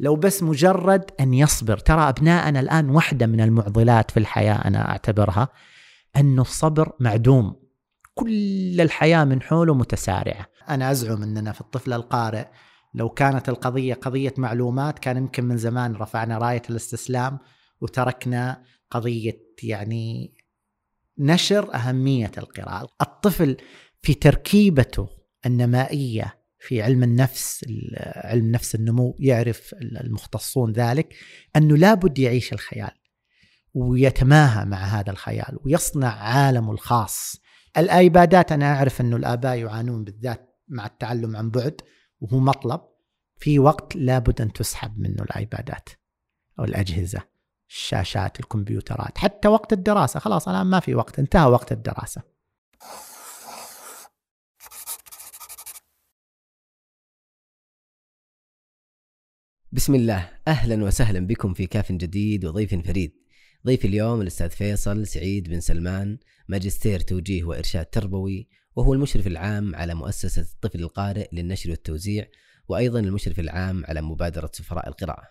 لو بس مجرد أن يصبر. ترى أبناءنا الآن واحدة من المعضلات في الحياة أنا أعتبرها أنه الصبر معدوم. كل الحياة من حوله متسارعة. أنا أزعم أننا في الطفل القارئ لو كانت القضية قضية معلومات كان يمكن من زمان رفعنا راية الاستسلام وتركنا قضية يعني نشر أهمية القراءة. الطفل في تركيبته النمائية في علم النفس علم نفس النمو يعرف المختصون ذلك أنه لابد يعيش الخيال ويتماهى مع هذا الخيال ويصنع عالمه الخاص. الآيبادات أنا أعرف أنه الآباء يعانون بالذات مع التعلم عن بعد وهو مطلب. في وقت لابد أن تسحب منه الآيبادات أو الأجهزة الشاشات الكمبيوترات حتى وقت الدراسة. خلاص الآن ما في وقت انتهى وقت الدراسة. بسم الله. أهلا وسهلا بكم في كاف جديد وضيف فريد. ضيف اليوم الأستاذ فيصل سعيد بن سلمان ماجستير توجيه وإرشاد تربوي وهو المشرف العام على مؤسسة الطفل القارئ للنشر والتوزيع وأيضا المشرف العام على مبادرة سفراء القراءة.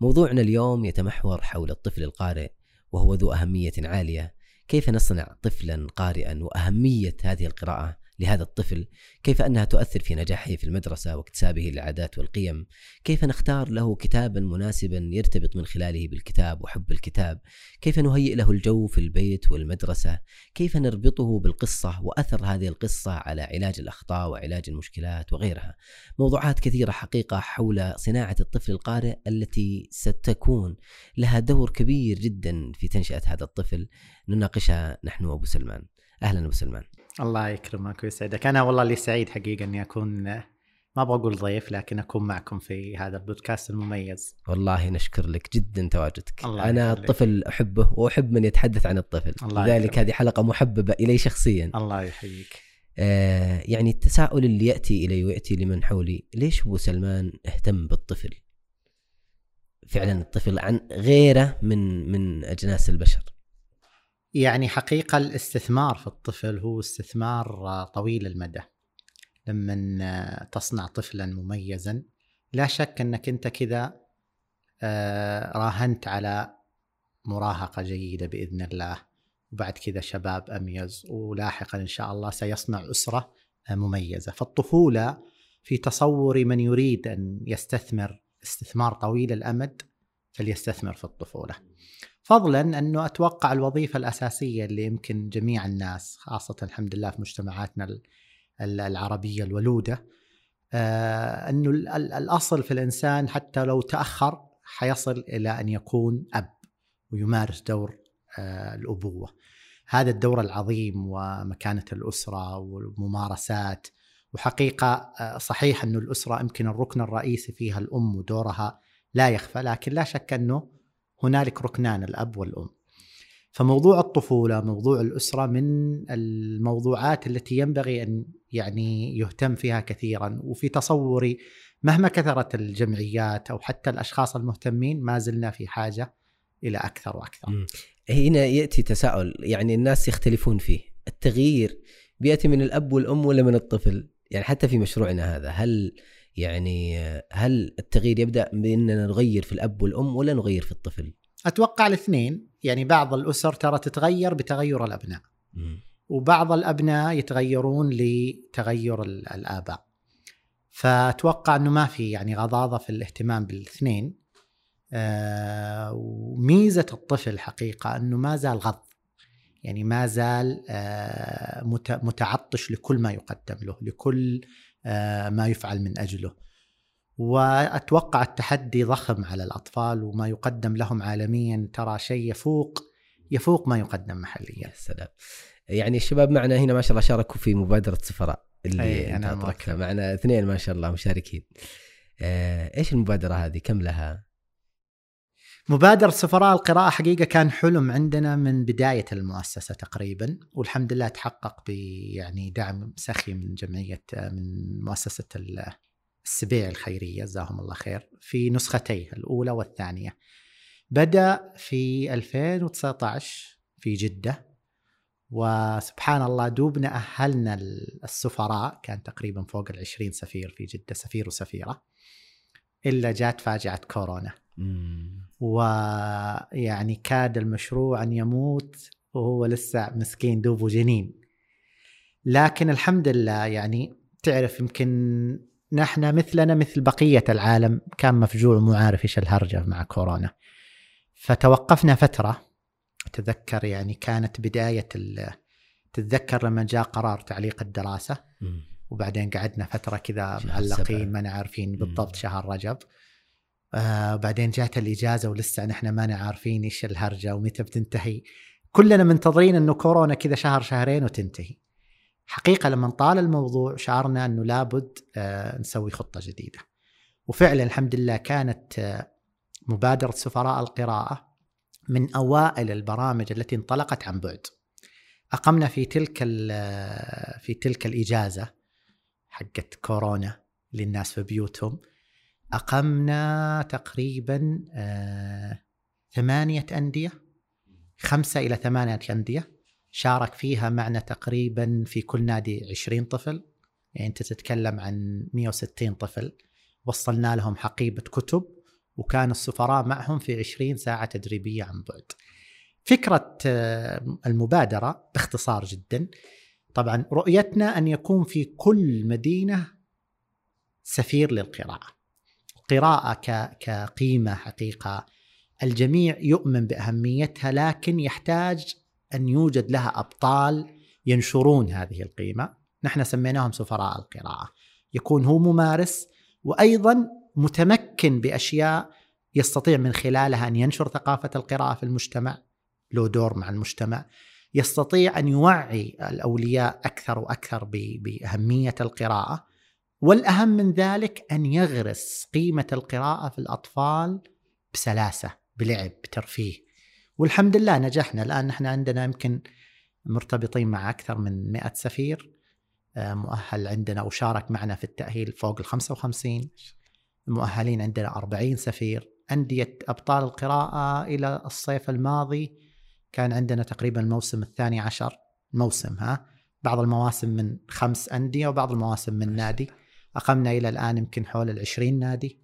موضوعنا اليوم يتمحور حول الطفل القارئ وهو ذو أهمية عالية، كيف نصنع طفلا قارئا وأهمية هذه القراءة؟ لهذا الطفل كيف أنها تؤثر في نجاحه في المدرسة واكتسابه للعادات والقيم؟ كيف نختار له كتابا مناسبا يرتبط من خلاله بالكتاب وحب الكتاب؟ كيف نهيئ له الجو في البيت والمدرسة؟ كيف نربطه بالقصة وأثر هذه القصة على علاج الأخطاء وعلاج المشكلات وغيرها؟ موضوعات كثيرة حقيقة حول صناعة الطفل القارئ التي ستكون لها دور كبير جدا في تنشئة هذا الطفل. نناقشها نحن وأبو سلمان. أهلا أبو سلمان. الله يكرمك ويسعدك. أنا والله اللي سعيد حقيقة إني أكون ما أبغى أقول ضيف لكن أكون معكم في هذا البودكاست المميز. والله نشكر لك جدا تواجدك. الله أنا يخليك. الطفل أحبه وأحب من يتحدث عن الطفل. الله لذلك هذه حلقة محببة إلي شخصيا. الله يحييك. آه يعني التساؤل اللي يأتي إلي ويأتي لمن حولي ليش أبو سلمان اهتم بالطفل؟ فعلا الطفل عن غيره من من أجناس البشر. يعني حقيقة الاستثمار في الطفل هو استثمار طويل المدى. لما تصنع طفلا مميزا لا شك أنك أنت كذا آه، راهنت على مراهقة جيدة بإذن الله. وبعد كذا شباب أميز ولاحقا إن شاء الله سيصنع أسرة مميزة. فالطفولة في تصور من يريد أن يستثمر استثمار طويل الأمد فليستثمر في الطفولة. فضلا أنه أتوقع الوظيفة الأساسية اللي يمكن جميع الناس خاصة الحمد لله في مجتمعاتنا العربية الولودة آه، أنه الأصل في الإنسان حتى لو تأخر حيصل إلى أن يكون أب ويمارس دور آه، الأبوة. هذا الدور العظيم ومكانة الأسرة والممارسات وحقيقة آه، صحيح أنه الأسرة يمكن الركن الرئيسي فيها الأم ودورها لا يخفى لكن لا شك أنه هنالك ركنان الأب والأم. فموضوع الطفولة، موضوع الأسرة من الموضوعات التي ينبغي أن يعني يهتم فيها كثيرا وفي تصوري مهما كثرت الجمعيات أو حتى الأشخاص المهتمين ما زلنا في حاجة إلى أكثر وأكثر. هنا يأتي تساؤل يعني الناس يختلفون فيه، التغيير بيأتي من الأب والأم ولا من الطفل؟ يعني حتى في مشروعنا هذا هل يعني هل التغيير يبدأ بإننا نغير في الأب والأم ولا نغير في الطفل؟ أتوقع الاثنين. يعني بعض الأسر ترى تتغير بتغير الأبناء. م. وبعض الأبناء يتغيرون لتغير الآباء. فأتوقع إنه ما في يعني غضاضة في الاهتمام بالإثنين. آه وميزة الطفل حقيقة إنه ما زال غض. يعني ما زال آه متعطش لكل ما يقدم له لكل ما يفعل من أجله. وأتوقع التحدي ضخم على الأطفال وما يقدم لهم عالميا ترى شيء يفوق يفوق ما يقدم محليا. سلام. يعني الشباب معنا هنا ما شاء الله شاركوا في مبادرة سفراء اللي أي أنا معنا اثنين ما شاء الله مشاركين. آه، إيش المبادرة هذه؟ كم لها؟ مبادرة سفراء القراءة حقيقة كان حلم عندنا من بداية المؤسسة تقريبا والحمد لله تحقق يعني دعم سخي من جمعية من مؤسسة السبيع الخيرية جزاهم الله خير في نسختيه الأولى والثانية بدأ في 2019 في جدة وسبحان الله دوبنا أهلنا السفراء كان تقريبا فوق العشرين سفير في جدة سفير وسفيرة إلا جات فاجعة كورونا. ويعني كاد المشروع أن يموت وهو لسه مسكين دوبه جنين لكن الحمد لله يعني تعرف يمكن نحن مثلنا مثل بقية العالم كان مفجوع ومو عارف إيش الهرجة مع كورونا فتوقفنا فترة اتذكر يعني كانت بداية ال- تتذكر لما جاء قرار تعليق الدراسة مم. وبعدين قعدنا فترة كذا معلقين. ما نعرفين بالضبط مم. شهر رجب آه جات الإجازة ولسه نحن ما نعرفين إيش الهرجة ومتى بتنتهي. كلنا منتظرين إنه كورونا كذا شهر شهرين وتنتهي. حقيقة لما طال الموضوع شعرنا إنه لابد آه نسوي خطة جديدة. وفعلا الحمد لله كانت آه مبادرة سفراء القراءة من أوائل البرامج التي انطلقت عن بعد. أقمنا في تلك ال- في تلك الإجازة حقت كورونا للناس في بيوتهم. أقمنا تقريبا آه، ثمانية أندية خمسة إلى ثمانية أندية. شارك فيها معنا تقريبا في كل نادي 20 طفل. يعني أنت تتكلم عن 160 طفل. وصلنا لهم حقيبة كتب وكان السفراء معهم في 20 ساعة تدريبية عن بعد. فكرة آه، المبادرة باختصار جدا. طبعا رؤيتنا أن يكون في كل مدينة سفير للقراءة. قراءة ك- كقيمة حقيقة. الجميع يؤمن بأهميتها لكن يحتاج أن يوجد لها أبطال ينشرون هذه القيمة. نحن سميناهم سفراء القراءة. يكون هو ممارس وأيضا متمكن بأشياء يستطيع من خلالها أن ينشر ثقافة القراءة في المجتمع له دور مع المجتمع. يستطيع أن يوعي الأولياء أكثر وأكثر ب- بأهمية والأهم من ذلك أن يغرس قيمة القراءة في الأطفال بسلاسة بلعب بترفيه. والحمد لله نجحنا. الآن نحن عندنا يمكن مرتبطين مع أكثر من 100 سفير آه، مؤهل عندنا وشارك معنا في التأهيل فوق ال 55 مؤهلين عندنا 40 سفير. أندية أبطال القراءة إلى الصيف الماضي كان عندنا تقريبا الموسم الثاني عشر. موسم ها؟ بعض المواسم من خمس أندية وبعض المواسم من نادي. أقمنا إلى الآن يمكن حول العشرين نادي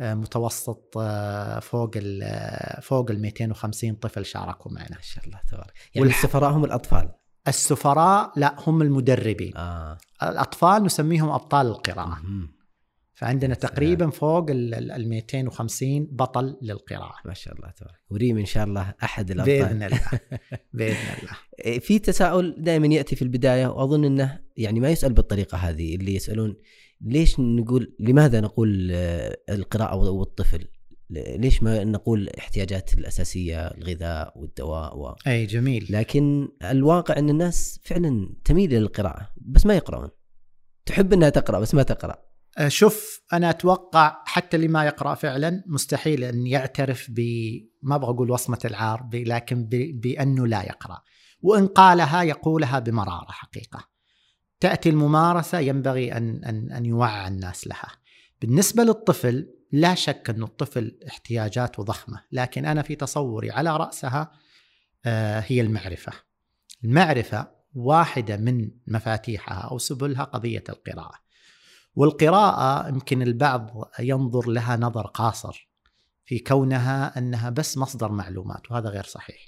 آه، متوسط آه، فوق ال آه، فوق ال 250 طفل شاركوا معنا. ما شاء الله تبارك. يعني والح- السفراء هم الأطفال؟ السفراء لا هم المدربين. آه. الأطفال نسميهم أبطال القراءة. مهم. فعندنا. تقريبا فوق ال ال 250 بطل للقراءة. ما شاء الله تبارك. وريم ان شاء الله أحد الأبطال. بإذن الله. بإذن الله. إيه، في تساؤل دائما يأتي في البداية وأظن إنه يعني ما يسأل بالطريقة هذه اللي يسألون ليش نقول لماذا نقول آه، القراءة والطفل؟ ليش ما نقول احتياجات الأساسية الغذاء والدواء و... أي جميل. لكن الواقع إن الناس فعلا تميل إلى القراءة بس ما يقرؤون. تحب إنها تقرأ بس ما تقرأ. شوف أنا أتوقع حتى اللي ما يقرأ فعلا مستحيل أن يعترف ب ما أبغى أقول وصمة العار لكن. بأنه لا يقرأ. وإن قالها يقولها بمرارة حقيقة. تأتي الممارسة ينبغي أن أن أن يوعى الناس لها. بالنسبة للطفل لا شك أن الطفل احتياجاته ضخمة لكن أنا في تصوري على رأسها آه، هي المعرفة. المعرفة واحدة من مفاتيحها أو سبلها قضية القراءة. والقراءة يمكن البعض ينظر لها نظر قاصر في كونها أنها بس مصدر معلومات وهذا غير صحيح.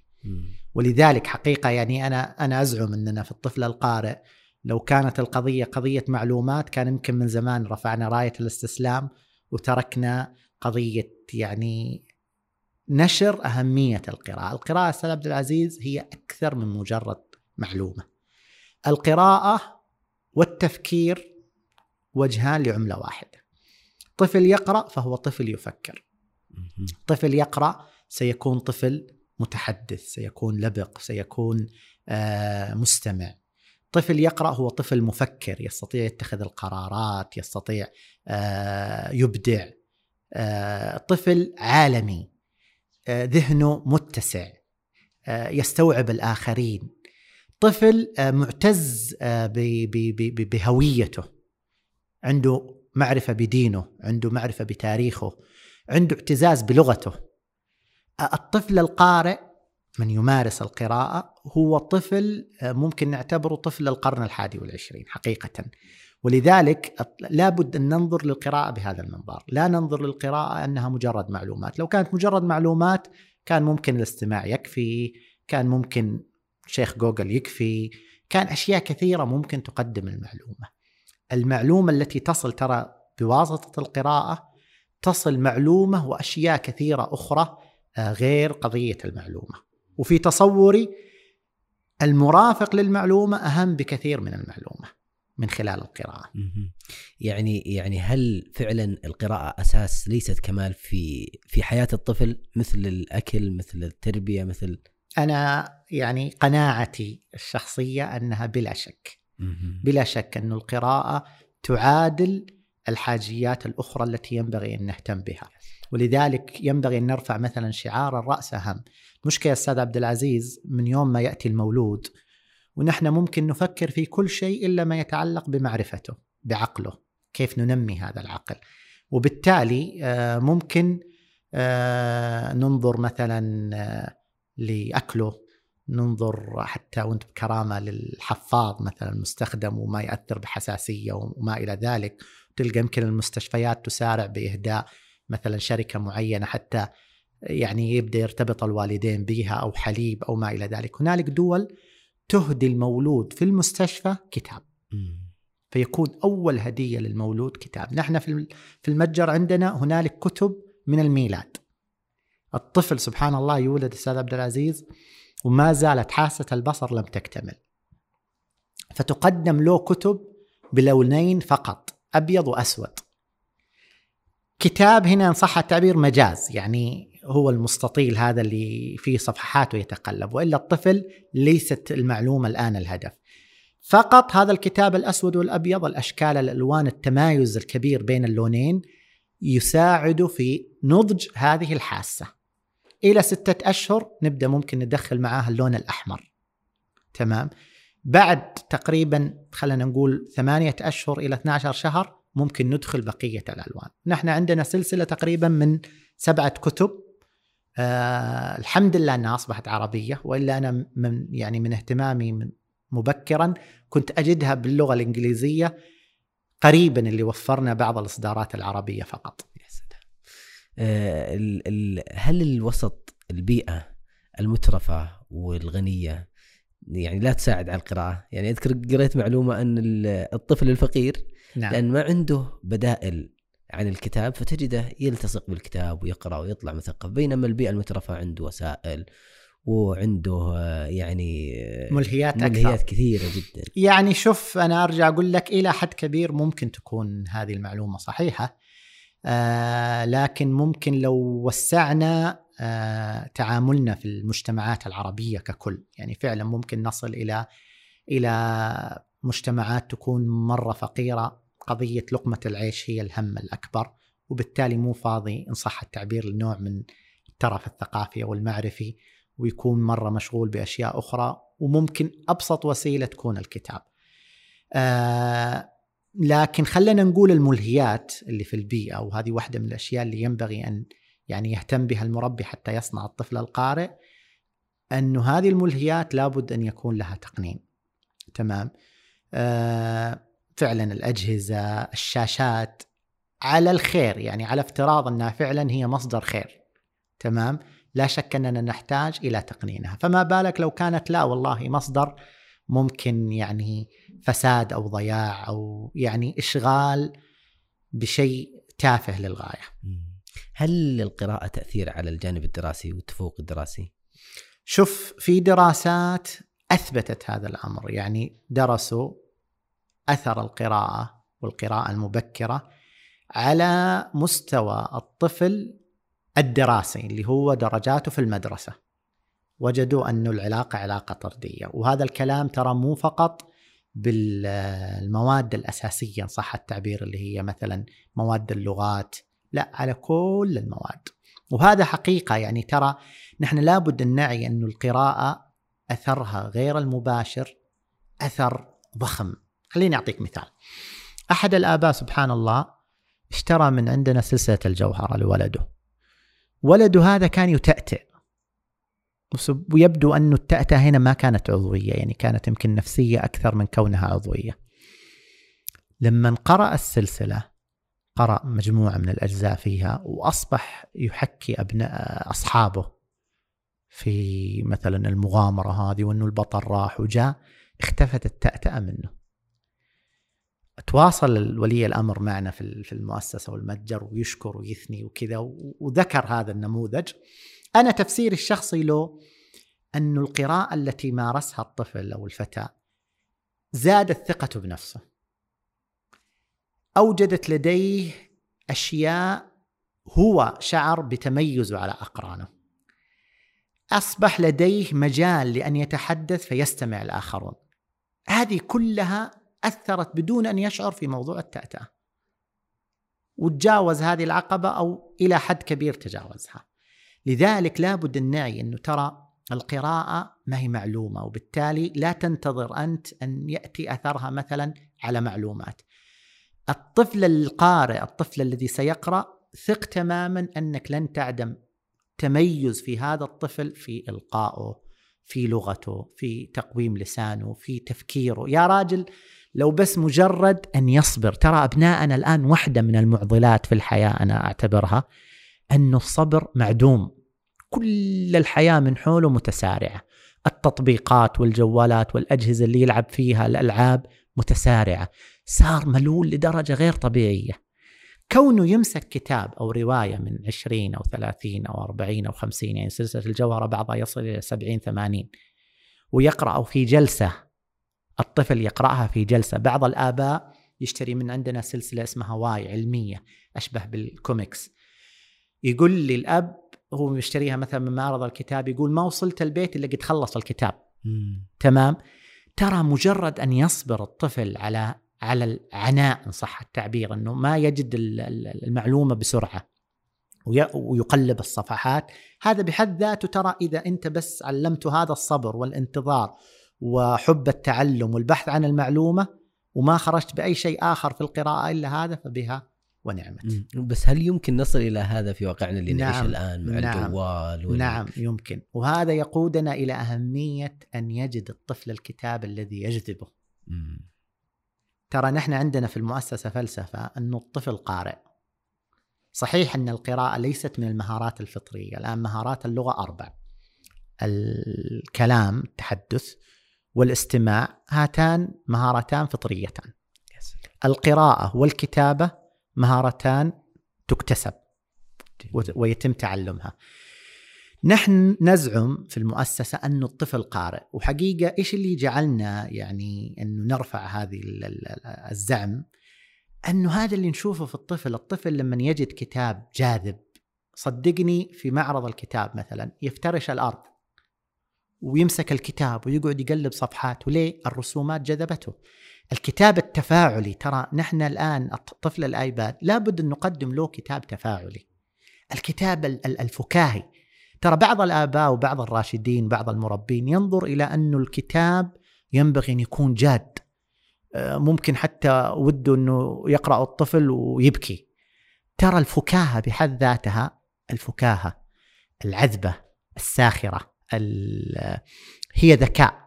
ولذلك حقيقة يعني أنا أنا أزعم أننا في الطفل القارئ لو كانت القضية قضية معلومات كان يمكن من زمان رفعنا راية الاستسلام وتركنا قضية يعني نشر أهمية القراءة، القراءة أستاذ عبد العزيز هي أكثر من مجرد معلومة. القراءة والتفكير وجهان لعملة واحدة. طفل يقرأ فهو طفل يفكر. طفل يقرأ سيكون طفل متحدث، سيكون لبق، سيكون آه، مستمع. طفل يقرأ هو طفل مفكر يستطيع يتخذ القرارات، يستطيع آه، يبدع. آه، طفل عالمي ذهنه متسع يستوعب الآخرين. طفل معتز بهويته عنده معرفة بدينه عنده معرفة بتاريخه عنده اعتزاز بلغته. الطفل القارئ من يمارس القراءة هو طفل ممكن نعتبره طفل القرن الحادي والعشرين حقيقة. ولذلك لابد أن ننظر للقراءة بهذا المنظار. لا ننظر للقراءة أنها مجرد معلومات. لو كانت مجرد معلومات كان ممكن الاستماع يكفي كان ممكن شيخ جوجل يكفي كان أشياء كثيرة ممكن تقدم المعلومة. المعلومة التي تصل ترى بواسطة القراءة تصل معلومة وأشياء كثيرة أخرى آه، غير قضية المعلومة. وفي تصوري المرافق للمعلومة أهم بكثير من المعلومة من خلال القراءة. يعني يعني هل فعلا القراءة أساس ليست كمال في في حياة الطفل مثل الأكل مثل التربية مثل؟ أنا يعني قناعتي الشخصية أنها بلا شك بلا شك أن القراءة تعادل الحاجيات الأخرى التي ينبغي أن نهتم بها. ولذلك ينبغي أن نرفع مثلا شعار الرأس أهم. مشكلة أستاذ عبد العزيز من يوم ما يأتي المولود ونحن ممكن نفكر في كل شيء إلا ما يتعلق بمعرفته بعقله كيف ننمي هذا العقل. وبالتالي آه، ممكن آه، ننظر مثلا آه، لأكله ننظر حتى وانت بكرامة للحفاظ مثلا المستخدم وما يأثر بحساسية وما إلى ذلك تلقى يمكن المستشفيات تسارع بإهداء مثلا شركة معينة حتى يعني يبدأ يرتبط الوالدين بها أو حليب أو ما إلى ذلك. هنالك دول تهدي المولود في المستشفى كتاب. فيكون أول هدية للمولود كتاب. نحن في المتجر عندنا هنالك كتب من الميلاد. الطفل سبحان الله يولد أستاذ عبد العزيز وما زالت حاسة البصر لم تكتمل فتقدم له كتب بلونين فقط أبيض وأسود كتاب هنا إن صح التعبير مجاز يعني هو المستطيل هذا اللي فيه صفحات ويتقلب وإلا الطفل ليست المعلومة الآن الهدف. فقط هذا الكتاب الأسود والأبيض الأشكال الألوان التمايز الكبير بين اللونين يساعد في نضج هذه الحاسة. إلى ستة أشهر نبدأ ممكن ندخل معاها اللون الأحمر. تمام؟ بعد تقريبا خلينا نقول ثمانية أشهر إلى 12 شهر ممكن ندخل بقية الألوان نحن عندنا سلسلة تقريبا من سبعة كتب آه الحمد لله إنها أصبحت عربية وإلا أنا من يعني من اهتمامي من مبكرا كنت أجدها باللغة الإنجليزية قريبا اللي وفرنا بعض الإصدارات العربية فقط. آه هل الوسط البيئة المترفة والغنية يعني لا تساعد على القراءة؟ يعني أذكر قريت معلومة أن الطفل الفقير نعم. لأن ما عنده بدائل عن الكتاب فتجده يلتصق بالكتاب ويقرأ ويطلع مثقف بينما البيئة المترفة عنده وسائل وعنده يعني ملهيات ملهيات أكثر. كثيرة جدا يعني شوف أنا أرجع أقول لك إلى حد كبير ممكن تكون هذه المعلومة صحيحة آه لكن ممكن لو وسعنا آه تعاملنا في المجتمعات العربية ككل. يعني فعلا ممكن نصل إلى إلى مجتمعات تكون مرة فقيرة. قضية لقمة العيش هي الهم الأكبر وبالتالي مو فاضي إن صح التعبير لنوع من الترف الثقافي أو المعرفي ويكون مرة مشغول بأشياء أخرى وممكن أبسط وسيلة تكون الكتاب. آه لكن خلينا نقول الملهيات اللي في البيئة وهذه واحدة من الأشياء اللي ينبغي أن يعني يهتم بها المربي حتى يصنع الطفل القارئ أنه هذه الملهيات لابد أن يكون لها تقنين. تمام؟ آه فعلا الأجهزة الشاشات على الخير يعني على افتراض أنها فعلا هي مصدر خير. تمام؟ لا شك أننا نحتاج إلى تقنينها. فما بالك لو كانت لا والله مصدر ممكن يعني فساد أو ضياع أو يعني إشغال بشيء تافه للغاية. هل للقراءه تأثير على الجانب الدراسي والتفوق الدراسي؟ شوف في دراسات أثبتت هذا الأمر يعني درسوا أثر القراءة والقراءة المبكرة على مستوى الطفل الدراسي اللي هو درجاته في المدرسة. وجدوا أن العلاقة علاقة طردية. وهذا الكلام ترى مو فقط بالمواد الأساسية إن صح التعبير اللي هي مثلا مواد اللغات لا على كل المواد. وهذا حقيقة يعني ترى نحن لابد أن نعي أن القراءة أثرها غير المباشر أثر ضخم. خليني أعطيك مثال. أحد الآباء سبحان الله اشترى من عندنا سلسلة الجوهرة لولده. ولده هذا كان يتأتئ. ويبدو أن التأتأة هنا ما كانت عضوية يعني كانت يمكن نفسية أكثر من كونها عضوية. لما قرأ السلسلة قرأ مجموعة من الأجزاء فيها وأصبح يحكي أبناء أصحابه في مثلا المغامرة هذه وأنه البطل راح وجاء اختفت التأتأة منه. تواصل ولي الأمر معنا في المؤسسة والمتجر ويشكر ويثني وكذا وذكر هذا النموذج. أنا تفسيري الشخصي له أن القراءة التي مارسها الطفل أو الفتى زادت ثقته بنفسه. أوجدت لديه أشياء هو شعر بتميزه على أقرانه. أصبح لديه مجال لأن يتحدث فيستمع الآخرون. هذه كلها أثرت بدون أن يشعر في موضوع التأتأة. وتجاوز هذه العقبة أو إلى حد كبير تجاوزها. لذلك لابد أن نعي أنه ترى القراءة ما هي معلومة وبالتالي لا تنتظر أنت أن يأتي أثرها مثلا على معلومات. الطفل القارئ الطفل الذي سيقرأ ثق تماما أنك لن تعدم تميز في هذا الطفل في إلقائه في لغته في تقويم لسانه في تفكيره. يا راجل لو بس مجرد أن يصبر. ترى أبناءنا الآن واحدة من المعضلات في الحياة أنا أعتبرها أن الصبر معدوم. كل الحياة من حوله متسارعة. التطبيقات والجوالات والأجهزة اللي يلعب فيها الألعاب متسارعة. صار ملول لدرجة غير طبيعية. كونه يمسك كتاب أو رواية من 20 أو 30 أو 40 أو 50 يعني سلسلة الجوهرة بعضها يصل إلى 70 80 ويقرأ في جلسة. الطفل يقرأها في جلسة. بعض الآباء يشتري من عندنا سلسلة اسمها Why علمية أشبه بالكوميكس. يقول لي الأب هو يشتريها مثلا من معرض الكتاب يقول ما وصلت البيت إلا قد خلص الكتاب. مم. تمام؟ ترى مجرد أن يصبر الطفل على على العناء إن صح التعبير إنه ما يجد المعلومة بسرعة ويقلب الصفحات. هذا بحد ذاته ترى إذا أنت بس علمته هذا الصبر والانتظار وحب التعلم والبحث عن المعلومة وما خرجت بأي شيء آخر في القراءة إلا هذا فبها ونعمت. بس هل يمكن نصل إلى هذا في واقعنا اللي نعم نعيش الآن مع نعم الجوال وال... نعم يمكن. وهذا يقودنا إلى أهمية أن يجد الطفل الكتاب الذي يجذبه. مم. ترى نحن عندنا في المؤسسة فلسفة أن الطفل قارئ. صحيح أن القراءة ليست من المهارات الفطرية الآن مهارات اللغة أربع. الكلام التحدث والاستماع هاتان مهارتان فطريتان. القراءة والكتابة مهارتان تكتسب ويتم تعلمها. نحن نزعم في المؤسسة أن الطفل قارئ وحقيقة إيش اللي جعلنا يعني أنه نرفع هذه الزعم؟ أنه هذا اللي نشوفه في الطفل الطفل لما يجد كتاب جاذب صدقني في معرض الكتاب مثلا يفترش الأرض ويمسك الكتاب ويقعد يقلب صفحات وليه؟ الرسومات جذبته. الكتاب التفاعلي ترى نحن الآن طفل الآيباد لابد أن نقدم له كتاب تفاعلي. الكتاب الفكاهي. ترى بعض الآباء وبعض الراشدين بعض المربين ينظر إلى أن الكتاب ينبغي أن يكون جاد. آه، ممكن حتى وده أنه يقرأ الطفل ويبكي. ترى الفكاهة بحد ذاتها؟ الفكاهة العذبة الساخرة هي ذكاء.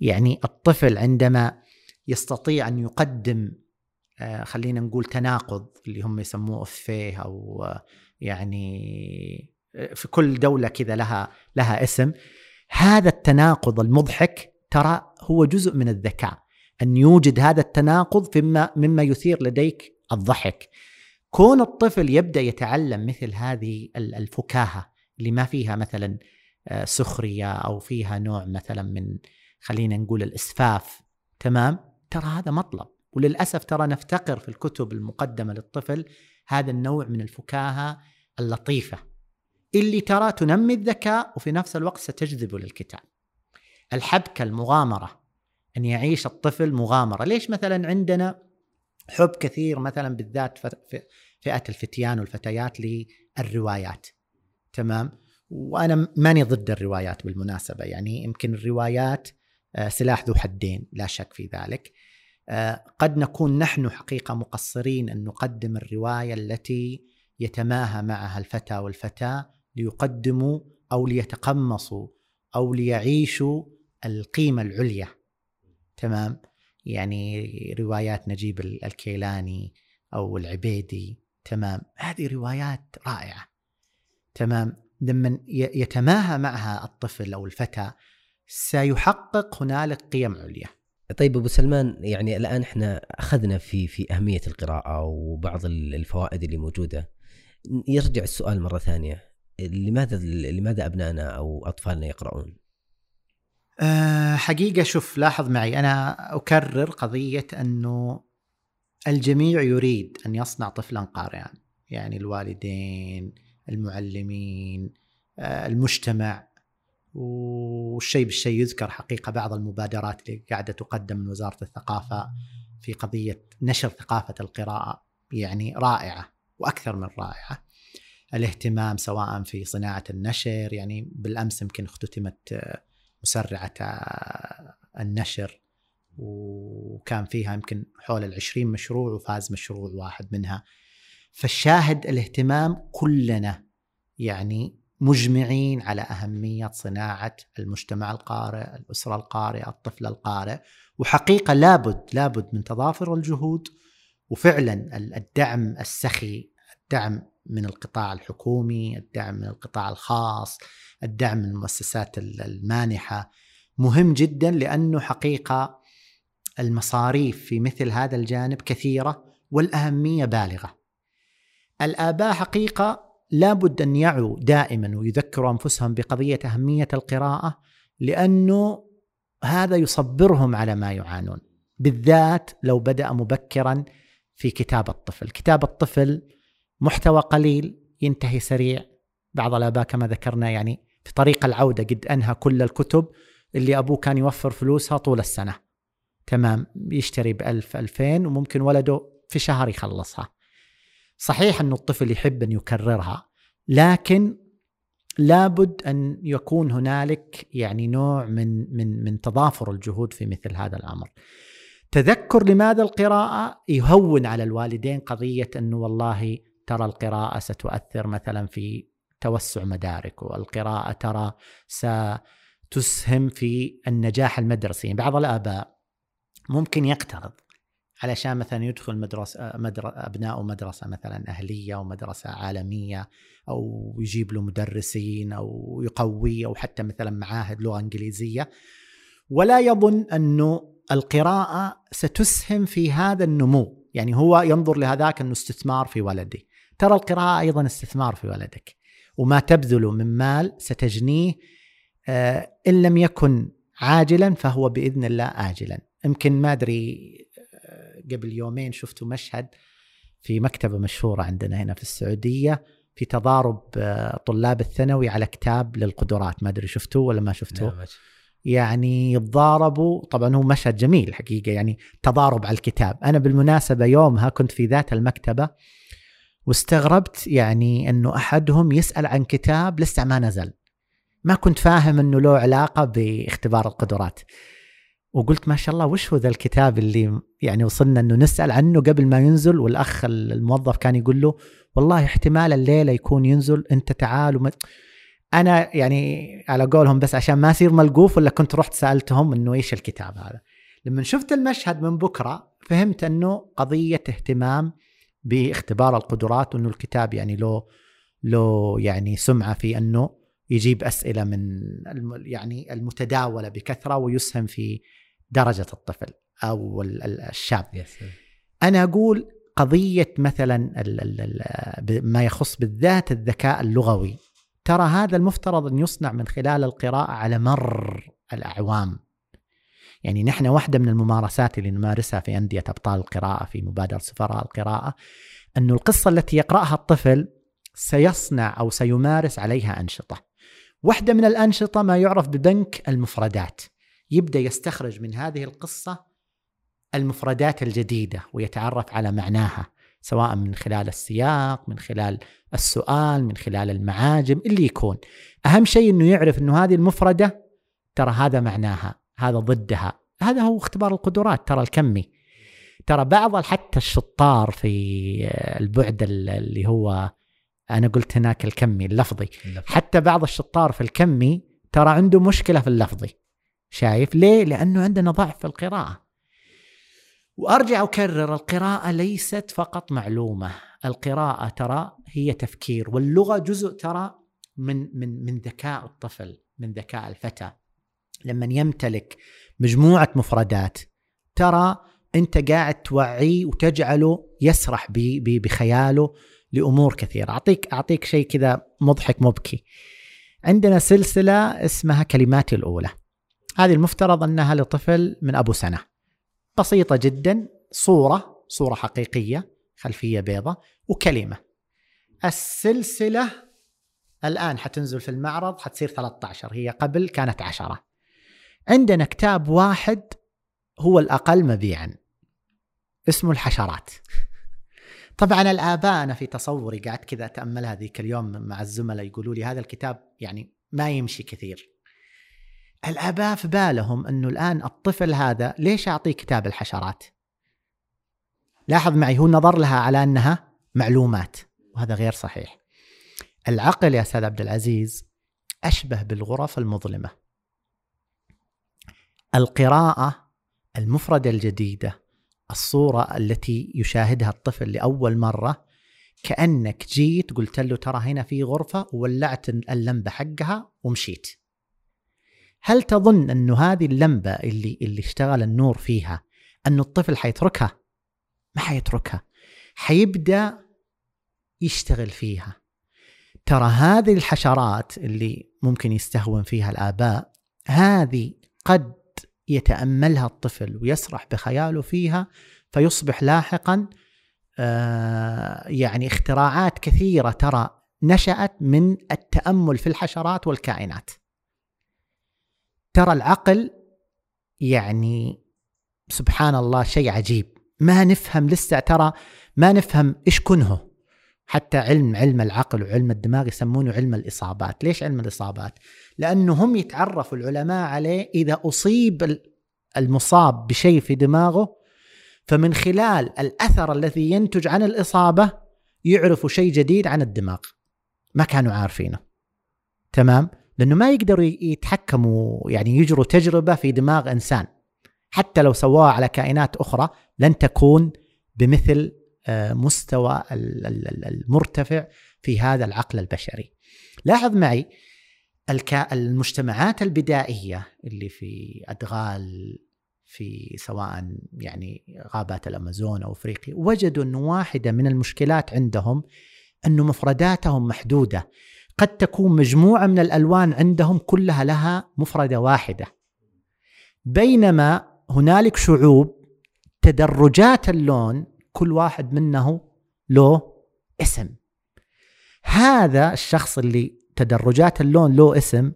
يعني الطفل عندما يستطيع أن يقدم آه، خلينا نقول تناقض اللي هم يسموه افيه أو آه، يعني في كل دولة كذا لها لها اسم. هذا التناقض المضحك ترى هو جزء من الذكاء أن يوجد هذا التناقض فيما مما يثير لديك الضحك. كون الطفل يبدأ يتعلم مثل هذه الفكاهة اللي ما فيها مثلا آه، سخرية أو فيها نوع مثلا من خلينا نقول الإسفاف تمام؟ ترى هذا مطلب. وللأسف ترى نفتقر في الكتب المقدمة للطفل هذا النوع من الفكاهة اللطيفة اللي ترى تنمي الذكاء وفي نفس الوقت ستجذبه للكتاب الحبكة المغامرة أن يعيش الطفل مغامرة. ليش مثلا عندنا حب كثير مثلا بالذات فئة الفتيان والفتيات للروايات؟ تمام؟ وأنا ماني ضد الروايات بالمناسبة يعني يمكن الروايات آه، سلاح ذو حدين لا شك في ذلك. قد نكون نحن حقيقة مقصرين أن نقدم الرواية التي يتماهى معها الفتى والفتاة ليقدموا أو ليتقمصوا أو ليعيشوا القيمة العليا. تمام؟ يعني روايات نجيب الكيلاني أو العبيدي. تمام؟ هذه روايات رائعة. تمام؟ لما يتماهى معها الطفل أو الفتى سيحقق هنالك قيم عليا. طيب أبو سلمان يعني الآن إحنا أخذنا في في أهمية القراءة وبعض الفوائد اللي موجودة. يرجع السؤال مرة ثانية. لماذا لماذا ابنائنا أو أطفالنا يقرؤون؟ أه حقيقة شوف لاحظ معي أنا أكرر قضية أنه الجميع يريد أن يصنع طفلا قارئا. يعني الوالدين المعلمين أه المجتمع. والشيء بالشيء يذكر حقيقة بعض المبادرات اللي قاعدة تقدم من وزارة الثقافة في قضية نشر ثقافة القراءة يعني رائعة وأكثر من رائعة. الاهتمام سواء في صناعة النشر يعني بالأمس يمكن اختتمت مسرعة النشر وكان فيها يمكن حول العشرين مشروع وفاز مشروع واحد منها فالشاهد الاهتمام كلنا يعني مجمعين على أهمية صناعة المجتمع القارئ الأسرة القارئة الطفل القارئ. وحقيقة لابد لابد من تضافر الجهود. وفعلا الدعم السخي الدعم من القطاع الحكومي الدعم من القطاع الخاص الدعم من المؤسسات المانحة مهم جدا لأنه حقيقة المصاريف في مثل هذا الجانب كثيرة والأهمية بالغة. الآباء حقيقة لابد أن يعوا دائما ويذكروا أنفسهم بقضية أهمية القراءة لأنه هذا يصبرهم على ما يعانون. بالذات لو بدأ مبكرا في كتاب الطفل. كتاب الطفل محتوى قليل ينتهي سريع. بعض الآباء كما ذكرنا يعني في طريق العودة قد أنهى كل الكتب اللي أبوه كان يوفر فلوسها طول السنة. تمام يشتري بألف ألفين وممكن ولده في شهر يخلصها. صحيح أن الطفل يحب أن يكررها لكن لابد أن يكون هنالك يعني نوع من من من تضافر الجهود في مثل هذا الأمر. تذكر لماذا القراءة؟ يهون على الوالدين قضية أنه والله ترى القراءة ستؤثر مثلا في توسع مدارك والقراءة ترى ستسهم في النجاح المدرسي. يعني بعض الآباء ممكن يقترض علشان مثلا يدخل مدرسة مدر... أبنائه مدرسة مثلا أهلية أو مدرسة عالمية أو يجيب له مدرسين أو يقوي أو حتى مثلا معاهد لغة إنجليزية. ولا يظن أنه القراءة ستسهم في هذا النمو. يعني هو ينظر لهذاك أنه استثمار في ولدي. ترى القراءة أيضا استثمار في ولدك. وما تبذله من مال ستجنيه آه، إن لم يكن عاجلا فهو بإذن الله آجلا. يمكن ما أدري آه، قبل يومين شفت مشهد في مكتبة مشهورة عندنا هنا في السعودية في تضارب آه، طلاب الثانوي على كتاب للقدرات. ما أدري شفتوه ولا ما شفتوه؟ نعم. يعني يتضاربوا. طبعا هو مشهد جميل حقيقة يعني تضارب على الكتاب. أنا بالمناسبة يومها كنت في ذات المكتبة واستغربت يعني إنه أحدهم يسأل عن كتاب لسه ما نزل. ما كنت فاهم إنه له علاقة باختبار القدرات. وقلت ما شاء الله وش هو ذا الكتاب اللي يعني وصلنا إنه نسأل عنه قبل ما ينزل؟ والأخ الموظف كان يقول له والله احتمال الليلة يكون ينزل أنت تعال وما أنا يعني على قولهم بس عشان ما أصير ملقوف ولا كنت رحت سألتهم إنه إيش الكتاب هذا. لما شفت المشهد من بكرة فهمت إنه قضية اهتمام باختبار القدرات وإنه الكتاب يعني له له يعني سمعة في إنه يجيب أسئلة من يعني المتداولة بكثرة ويسهم في درجة الطفل أو الشاب. أنا أقول قضية مثلا ما يخص بالذات الذكاء اللغوي ترى هذا المفترض أن يصنع من خلال القراءة على مر الأعوام. يعني نحن واحدة من الممارسات اللي نمارسها في أندية أبطال القراءة في مبادرة سفراء القراءة أن القصة التي يقرأها الطفل سيصنع أو سيمارس عليها أنشطة واحدة من الأنشطة ما يعرف ببنك المفردات. يبدأ يستخرج من هذه القصة المفردات الجديدة ويتعرف على معناها سواء من خلال السياق من خلال السؤال من خلال المعاجم اللي يكون. أهم شيء أنه يعرف أنه هذه المفردة ترى هذا معناها هذا ضدها. هذا هو اختبار القدرات ترى الكمي. ترى بعض حتى الشطار في البعد اللي هو أنا قلت هناك الكمي اللفظي. اللفظ. حتى بعض الشطار في الكمي ترى عنده مشكلة في اللفظي. شايف ليه؟ لأنه عندنا ضعف في القراءة. وأرجع أكرر القراءة ليست فقط معلومة. القراءة ترى هي تفكير واللغة جزء ترى من من من ذكاء الطفل من ذكاء الفتى. لما يمتلك مجموعة مفردات ترى أنت قاعد توعيه وتجعله يسرح بخياله. لأمور كثيرة. اعطيك أعطيك شيء كذا مضحك مبكي. عندنا سلسلة اسمها كلماتي الأولى. هذه المفترض أنها لطفل من أبو سنة. بسيطة جدا صورة صورة حقيقية خلفية بيضة وكلمة. السلسلة الآن حتنزل في المعرض حتصير 13 هي قبل كانت 10 عندنا كتاب واحد هو الأقل مبيعا. اسمه الحشرات. طبعا الآباء أنا في تصوري قعدت كذا أتأمل هذيك اليوم مع الزملاء يقولوا لي هذا الكتاب يعني ما يمشي كثير. الآباء في بالهم إنه الآن الطفل هذا ليش أعطيه كتاب الحشرات؟ لاحظ معي هو نظر لها على أنها معلومات وهذا غير صحيح. العقل يا أستاذ عبد العزيز أشبه بالغرف المظلمة. القراءة المفردة الجديدة الصورة التي يشاهدها الطفل لأول مرة كأنك جيت قلت له ترى هنا في غرفة وولعت اللمبة حقها ومشيت. هل تظن أنه هذه اللمبة اللي, اللي اشتغل النور فيها أنه الطفل حيتركها؟ ما حيتركها. حيبدأ يشتغل فيها. ترى هذه الحشرات اللي ممكن يستهون فيها الآباء هذه قد يتأملها الطفل ويسرح بخياله فيها فيصبح لاحقا آه، يعني اختراعات كثيرة ترى نشأت من التأمل في الحشرات والكائنات. ترى العقل يعني سبحان الله شيء عجيب ما نفهم لسه ترى ما نفهم إيش كنهه حتى علم علم العقل وعلم الدماغ يسمونه علم الإصابات، ليش علم الإصابات؟ لأنه هم يتعرفوا العلماء عليه إذا أصيب المصاب بشيء في دماغه فمن خلال الأثر الذي ينتج عن الإصابة يعرفوا شيء جديد عن الدماغ. ما كانوا عارفينه. تمام؟ لأنه ما يقدروا يتحكموا يعني يجروا تجربة في دماغ إنسان. حتى لو سواها على كائنات أخرى لن تكون بمثل مستوى المرتفع في هذا العقل البشري. لاحظ معي المجتمعات البدائية اللي في أدغال في سواء يعني غابات الأمازون أو أفريقيا وجدوا انه واحدة من المشكلات عندهم انه مفرداتهم محدودة. قد تكون مجموعة من الألوان عندهم كلها لها مفردة واحدة. بينما هنالك شعوب تدرجات اللون كل واحد منه له اسم. هذا الشخص اللي تدرجات اللون له اسم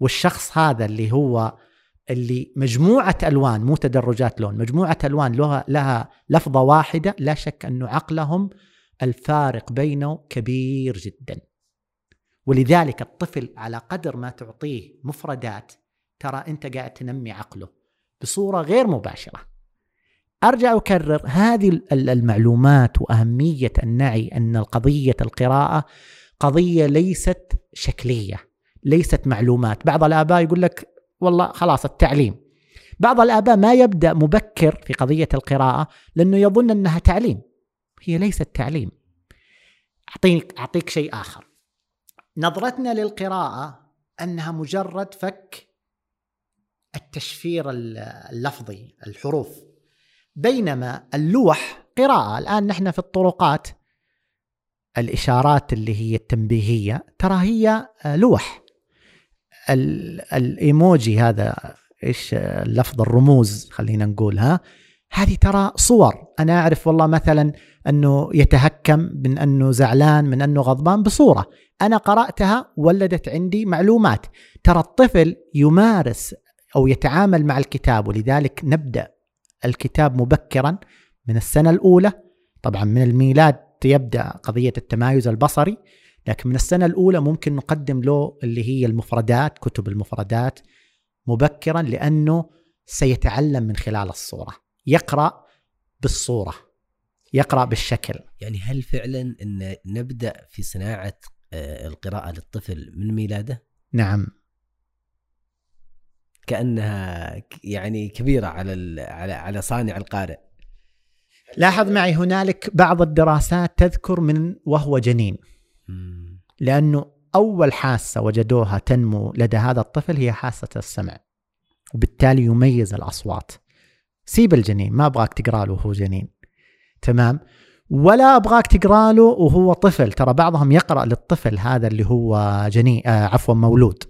والشخص هذا اللي هو اللي مجموعة ألوان مو تدرجات لون مجموعة ألوان لها, لها لفظة واحدة لا شك أنه عقلهم الفارق بينه كبير جدا. ولذلك الطفل على قدر ما تعطيه مفردات ترى أنت قاعد تنمي عقله بصورة غير مباشرة. أرجع أكرر هذه المعلومات وأهمية النعي أن القضية القراءة قضية ليست شكلية ليست معلومات. بعض الآباء يقول لك والله خلاص التعليم. بعض الآباء ما يبدأ مبكر في قضية القراءة لأنه يظن أنها تعليم. هي ليست تعليم. أعطيك أعطيك شيء آخر. نظرتنا للقراءة أنها مجرد فك التشفير اللفظي الحروف. بينما اللوح قراءة. الآن نحن في الطرقات. الإشارات اللي هي التنبيهية ترى هي لوح. الإيموجي هذا إيش اللفظ الرموز خلينا نقولها هذه ترى صور. أنا أعرف والله مثلا أنه يتهكم من أنه زعلان من أنه غضبان بصورة. أنا قرأتها ولدت عندي معلومات. ترى الطفل يمارس أو يتعامل مع الكتاب ولذلك نبدأ الكتاب مبكرا من السنة الأولى. طبعا من الميلاد يبدأ قضية التمايز البصري لكن من السنة الأولى ممكن نقدم له اللي هي المفردات كتب المفردات مبكرا لأنه سيتعلم من خلال الصورة. يقرأ بالصورة يقرأ بالشكل. يعني هل فعلا أن نبدأ في صناعة آه، القراءة للطفل من ميلاده؟ نعم. كأنها يعني كبيرة على على على صانع القارئ. لاحظ معي هنالك بعض الدراسات تذكر من وهو جنين. لأنه أول حاسة وجدوها تنمو لدى هذا الطفل هي حاسة السمع. وبالتالي يميز الأصوات. سيب الجنين ما أبغاك تقرأ له وهو جنين. تمام؟ ولا أبغاك تقرأ له وهو طفل. ترى بعضهم يقرأ للطفل هذا اللي هو جنين آه عفوا مولود.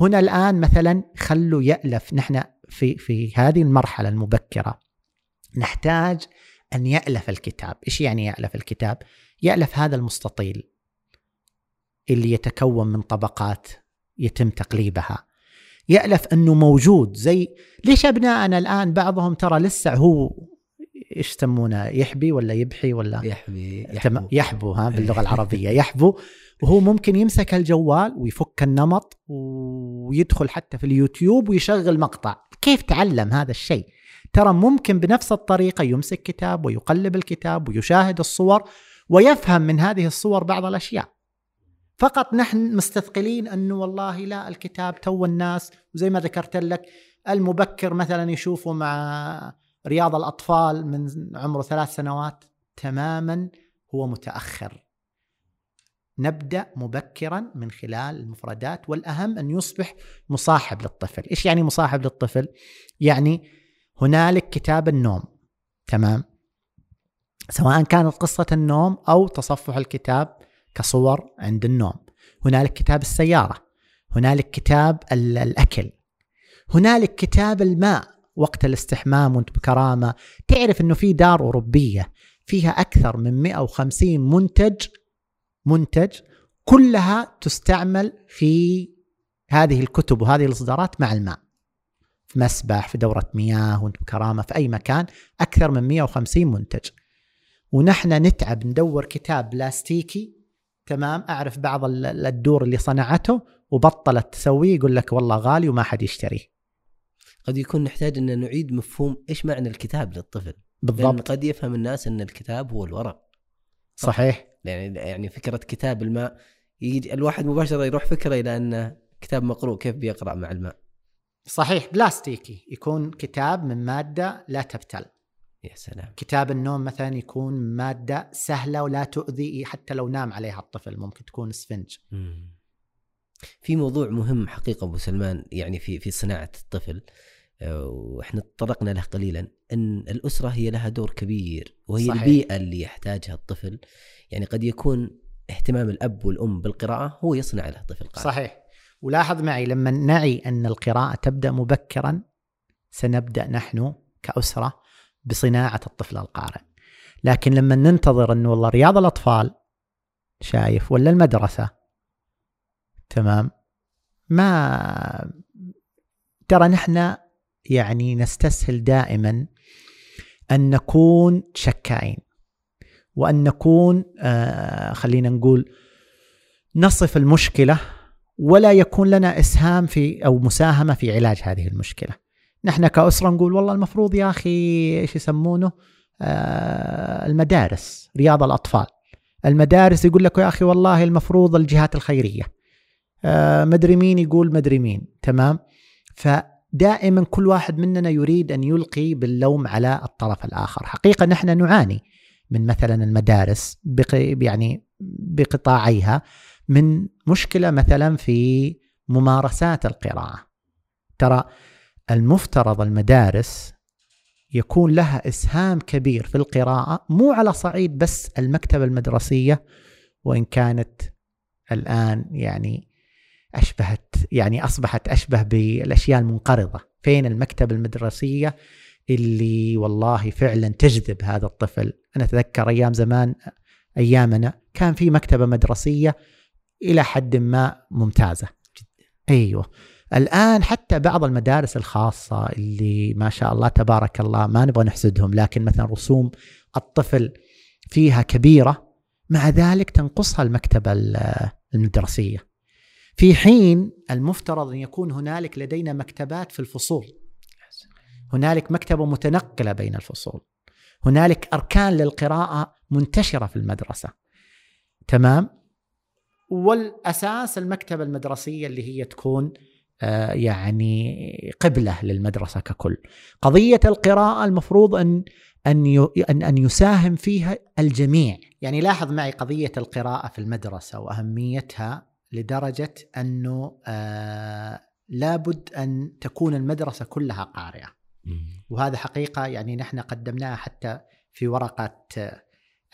هنا الآن مثلا خلوا يألف. نحن في في هذه المرحلة المبكرة نحتاج أن يألف الكتاب. إيش يعني يألف الكتاب؟ يألف هذا المستطيل اللي يتكون من طبقات يتم تقليبها. يألف أنه موجود زي ليش أبنائنا الآن بعضهم ترى لسه هو إيش يسمونه يحبي ولا يبحي ولا يحبي يحبو. يحبو ها باللغة العربية. يحبو. وهو ممكن يمسك الجوال ويفك النمط ويدخل حتى في اليوتيوب ويشغل مقطع. كيف تعلم هذا الشيء؟ ترى ممكن بنفس الطريقة يمسك كتاب ويقلب الكتاب ويشاهد الصور ويفهم من هذه الصور بعض الأشياء. فقط نحن مستثقلين أنه والله لا الكتاب تو الناس وزي ما ذكرت لك المبكر مثلا يشوفه مع رياض الأطفال من عمره ثلاث سنوات تماما هو متأخر. نبدأ مبكرا من خلال المفردات والأهم أن يصبح مصاحب للطفل. إيش يعني مصاحب للطفل؟ يعني هنالك كتاب النوم تمام؟ سواء كانت قصة النوم أو تصفح الكتاب كصور عند النوم. هنالك كتاب السيارة هنالك كتاب ال- الأكل هنالك كتاب الماء. وقت الاستحمام وانت بكرامة تعرف إنه في دار أوروبية فيها أكثر من 150 منتج منتج كلها تستعمل في هذه الكتب وهذه الإصدارات مع الماء. في مسبح في دورة مياه وانت بكرامة في أي مكان أكثر من 150 منتج. ونحن نتعب ندور كتاب بلاستيكي تمام؟ أعرف بعض ال- ال- الدور اللي صنعته وبطلت تسويه يقول لك والله غالي وما حد يشتريه. قد يكون نحتاج أن نعيد مفهوم إيش معنى الكتاب للطفل. بالضبط. قد يفهم الناس أن الكتاب هو الورق. صحيح. يعني يعني فكرة كتاب الماء يجي الواحد مباشرة يروح فكرة إلى انه كتاب مقروء كيف بيقرأ مع الماء؟ صحيح بلاستيكي. يكون كتاب من مادة لا تبتل. يا سلام. كتاب النوم مثلا يكون مادة سهلة ولا تؤذي حتى لو نام عليها الطفل ممكن تكون اسفنج في موضوع مهم حقيقة أبو سلمان يعني في في صناعة الطفل. آه، وإحنا تطرقنا له قليلا إن الأسرة هي لها دور كبير وهي صحيح. البيئة اللي يحتاجها الطفل. يعني قد يكون اهتمام الأب والأم بالقراءة هو يصنع له طفل قارئ. صحيح. ولاحظ معي لما نعي أن القراءة تبدأ مبكرا سنبدأ نحن كأسرة بصناعة الطفل القارئ. لكن لما ننتظر أنه والله رياض الأطفال شايف ولا المدرسة تمام ما ترى نحن يعني نستسهل دائما أن نكون شكائين وأن نكون آه خلينا نقول نصف المشكلة ولا يكون لنا إسهام في أو مساهمة في علاج هذه المشكلة. نحن كأسرة نقول والله المفروض يا أخي إيش يسمونه؟ آه المدارس رياض الأطفال. المدارس يقول لك يا أخي والله المفروض الجهات الخيرية. آه مدري مين يقول مدري مين تمام؟ فدائما كل واحد مننا يريد أن يلقي باللوم على الطرف الآخر، حقيقة نحن نعاني من مثلا المدارس يعني بقطاعيها من مشكلة مثلا في ممارسات القراءة. ترى المفترض المدارس يكون لها إسهام كبير في القراءة مو على صعيد بس المكتبة المدرسية وإن كانت الآن يعني أشبهت يعني أصبحت أشبه بالأشياء المنقرضة. فين المكتبه المدرسية اللي والله فعلا تجذب هذا الطفل؟ أنا أتذكر أيام زمان أيامنا كان في مكتبة مدرسية إلى حد ما ممتازة. أيوه. الآن حتى بعض المدارس الخاصة اللي ما شاء الله تبارك الله ما نبغى نحسدهم لكن مثلا رسوم الطفل فيها كبيرة مع ذلك تنقصها المكتبة المدرسية. في حين المفترض أن يكون هنالك لدينا مكتبات في الفصول. هنالك مكتبة متنقلة بين الفصول. هنالك أركان للقراءة منتشرة في المدرسة. تمام؟ والأساس المكتبة المدرسية اللي هي تكون آه يعني قبلة للمدرسة ككل. قضية القراءة المفروض أن أن أن يساهم فيها الجميع. يعني لاحظ معي قضية القراءة في المدرسة وأهميتها لدرجة أنه آه لابد أن تكون المدرسة كلها قارئة. وهذا حقيقة يعني نحن قدمناها حتى في ورقة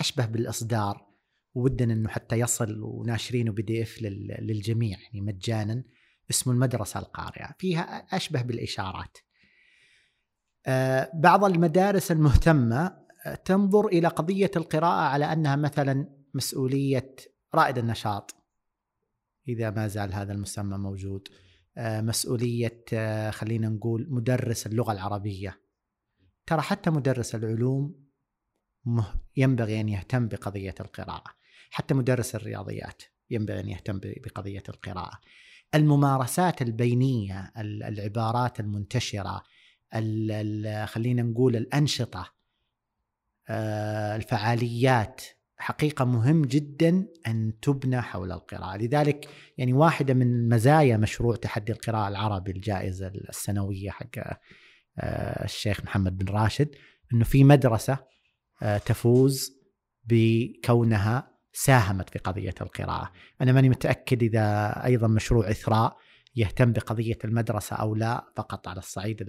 أشبه بالإصدار. ودنا أنه حتى يصل وناشرينه بي دي اف للجميع يعني مجانا اسمه المدرسة القارئة. فيها أشبه بالإشارات. آه، بعض المدارس المهتمة آه، تنظر إلى قضية القراءة على أنها مثلا مسؤولية رائد النشاط. إذا ما زال هذا المسمى موجود. آه، مسؤولية خلينا نقول مدرس اللغة العربية. ترى حتى مدرس العلوم ينبغي أن يهتم بقضية القراءة. حتى مدرس الرياضيات ينبغي أن يهتم بقضية القراءة. الممارسات البينية العبارات المنتشرة خلينا نقول الأنشطة آه، الفعاليات حقيقة مهم جدا أن تبنى حول القراءة. لذلك يعني واحدة من مزايا مشروع تحدي القراءة العربي الجائزة السنوية حق آه، الشيخ محمد بن راشد أنه في مدرسة آه، تفوز بكونها ساهمت في قضية القراءة. أنا ماني متأكد إذا أيضا مشروع إثراء يهتم بقضية المدرسة أو لا فقط على الصعيد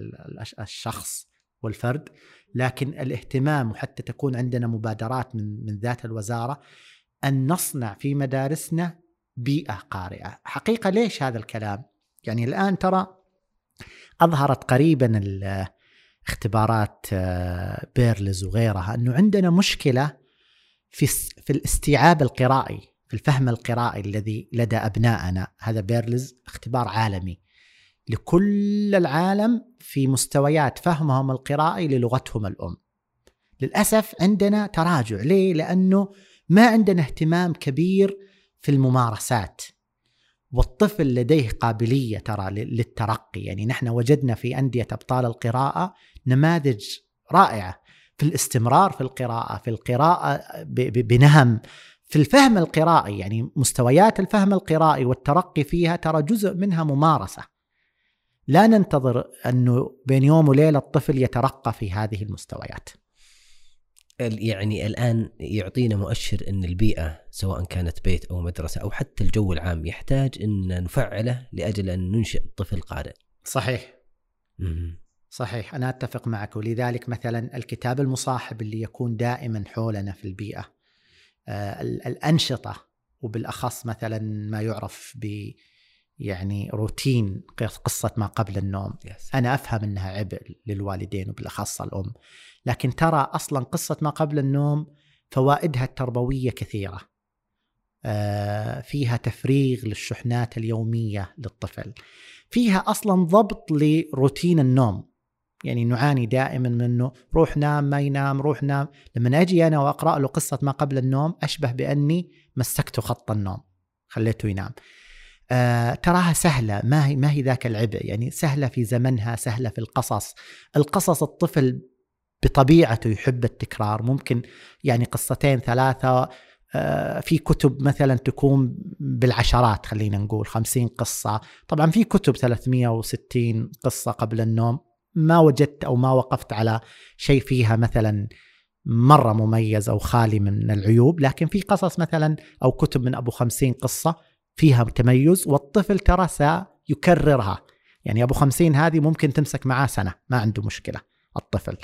الشخص والفرد لكن الاهتمام وحتى تكون عندنا مبادرات من من ذات الوزارة أن نصنع في مدارسنا بيئة قارئة. حقيقة ليش هذا الكلام؟ يعني الآن ترى أظهرت قريبا اختبارات آه، PIRLS وغيرها أنه عندنا مشكلة في في الاستيعاب القرائي في الفهم القرائي الذي لدى ابنائنا هذا PIRLS اختبار عالمي. لكل العالم في مستويات فهمهم القرائي للغتهم الأم. للأسف عندنا تراجع. ليه؟ لأنه ما عندنا اهتمام كبير في الممارسات. والطفل لديه قابلية ترى للترقي. يعني نحن وجدنا في أندية أبطال القراءة نماذج رائعة في الاستمرار في القراءة في القراءة بنهم. في الفهم القرائي يعني مستويات الفهم القرائي والترقي فيها ترى جزء منها ممارسة. لا ننتظر أنه بين يوم وليلة الطفل يترقى في هذه المستويات. يعني الآن يعطينا مؤشر أن البيئة سواء كانت بيت أو مدرسة أو حتى الجو العام يحتاج أن نفعله لأجل أن ننشئ طفل قارئ. صحيح. صحيح. أنا أتفق معك. ولذلك مثلا الكتاب المصاحب اللي يكون دائما حولنا في البيئة آه، الأنشطة وبالأخص مثلا ما يعرف ب يعني روتين قصة ما قبل النوم. Yes. أنا أفهم أنها عبء للوالدين وبالأخص الأم لكن ترى أصلا قصة ما قبل النوم فوائدها التربوية كثيرة. آه، فيها تفريغ للشحنات اليومية للطفل. فيها أصلا ضبط لروتين النوم. يعني نعاني دائما منه روح نام ما ينام روح نام. لما أجي أنا وأقرأ له قصة ما قبل النوم أشبه بأني مسكته خط النوم خليته ينام. آه تراها سهلة ما هي ما هي ذاك العبء. يعني سهلة في زمنها سهلة في القصص. القصص الطفل بطبيعته يحب التكرار. ممكن يعني قصتين ثلاثة آه، في كتب مثلا تكون بالعشرات خلينا نقول خمسين قصة. طبعا في كتب 360 قصة قبل النوم. ما وجدت أو ما وقفت على شيء فيها مثلا مرة مميز أو خالي من العيوب. لكن في قصص مثلا أو كتب من أبو خمسين قصة فيها تميز والطفل ترى سيكررها. يعني أبو خمسين هذه ممكن تمسك معاه سنة ما عنده مشكلة الطفل.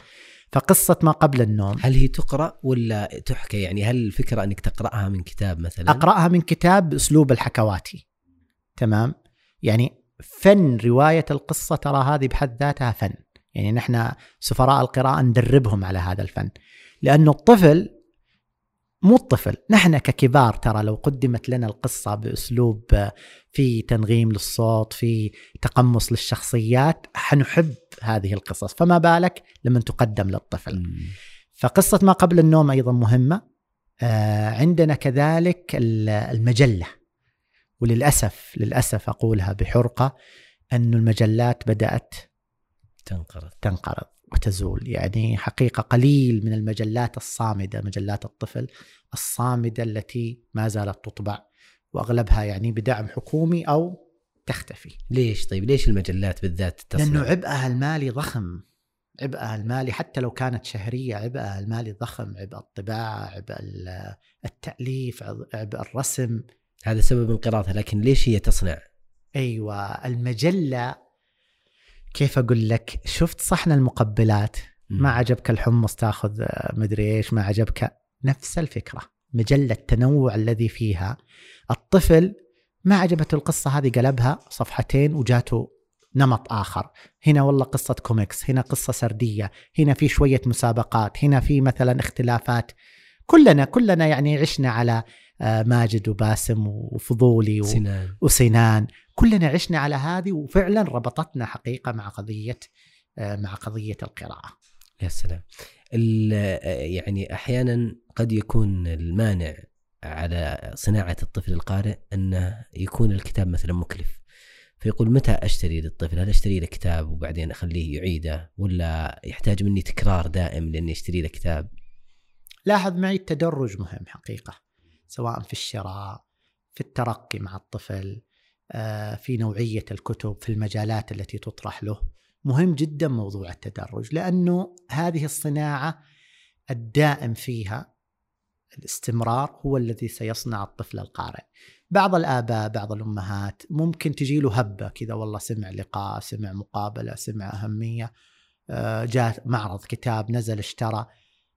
فقصة ما قبل النوم. هل هي تقرأ ولا تحكى يعني هل الفكرة أنك تقرأها من كتاب مثلا؟ أقرأها من كتاب بأسلوب الحكواتي. تمام؟ يعني فن رواية القصة ترى هذه بحد ذاتها فن. يعني نحن سفراء القراءة ندربهم على هذا الفن. لأنه الطفل مو الطفل. نحن ككبار ترى لو قدمت لنا القصة بأسلوب في تنغيم للصوت في تقمص للشخصيات حنحب هذه القصص. فما بالك لما تقدم للطفل. فقصة ما قبل النوم أيضا مهمة. آه، عندنا كذلك المجلة. وللأسف للأسف أقولها بحرقة أن المجلات بدأت تنقرض. تنقرض. وتزول يعني حقيقة قليل من المجلات الصامدة مجلات الطفل الصامدة التي ما زالت تطبع وأغلبها يعني بدعم حكومي أو تختفي ليش طيب ليش المجلات بالذات تصنع؟ لأنه عبئها المالي ضخم عبئها المالي حتى لو كانت شهرية عبئها المالي ضخم عبء الطباعة عبء ال- التأليف عبء الرسم هذا سبب انقراضها لكن ليش هي تصنع؟ أيوه المجلة كيف أقول لك؟ شفت صحن المقبلات؟ ما عجبك الحمص تاخذ آه، مدري إيش ما عجبك؟ نفس الفكرة. مجلة التنوع الذي فيها. الطفل ما عجبته القصة هذه قلبها صفحتين وجاته نمط آخر. هنا والله قصة كوميكس هنا قصة سردية هنا في شوية مسابقات هنا في مثلا اختلافات. كلنا كلنا يعني عشنا على آه، ماجد وباسم وفضولي و... سنان وسنان. كلنا عشنا على هذه وفعلا ربطتنا حقيقة مع قضية آه، مع قضية القراءة يا سلام ال- يعني أحيانا قد يكون المانع على صناعة الطفل القارئ أنه يكون الكتاب مثلا مكلف فيقول متى أشتري للطفل؟ هل أشتري له كتاب وبعدين أخليه يعيده ولا يحتاج مني تكرار دائم لأني أشتري له كتاب؟ لاحظ معي التدرج مهم حقيقة سواء في الشراء في الترقي مع الطفل آه، في نوعية الكتب في المجالات التي تطرح له. مهم جدا موضوع التدرج لأنه هذه الصناعة الدائم فيها الاستمرار هو الذي سيصنع الطفل القارئ. بعض الآباء بعض الأمهات ممكن تجي له هبة كذا والله سمع لقاء سمع مقابلة سمع أهمية آه، جاء معرض كتاب نزل اشترى.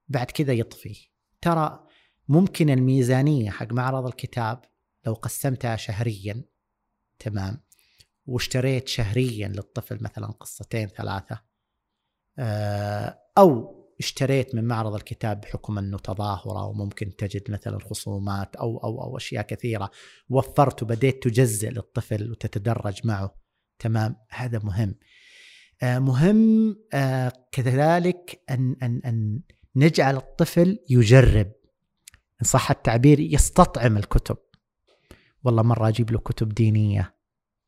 بعد كذا يطفي. ترى ممكن الميزانية حق معرض الكتاب لو قسمتها شهريا تمام. واشتريت شهريا للطفل مثلا قصتين ثلاثة. آه، أو اشتريت من معرض الكتاب بحكم إنه تظاهرة وممكن تجد مثلا خصومات أو أو أو أشياء كثيرة. وفرت وبديت تجزئ للطفل وتتدرج معه. تمام؟ هذا مهم. آه، مهم آه، كذلك أن أن أن نجعل الطفل يجرب. إن صح التعبير يستطعم الكتب. والله مرة أجيب له كتب دينية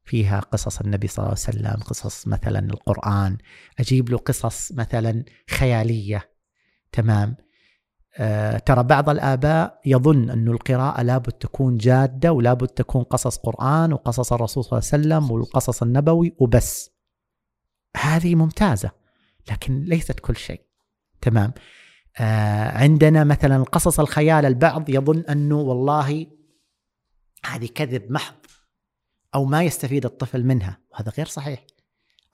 فيها قصص النبي صلى الله عليه وسلم قصص مثلا القرآن أجيب له قصص مثلا خيالية. تمام؟ آه ترى بعض الآباء يظن أن القراءة لابد تكون جادة ولابد تكون قصص قرآن وقصص الرسول صلى الله عليه وسلم والقصص النبوي وبس. هذه ممتازة لكن ليست كل شيء. تمام؟ آه عندنا مثلا قصص الخيال البعض يظن أنه والله هذه كذب محض أو ما يستفيد الطفل منها وهذا غير صحيح.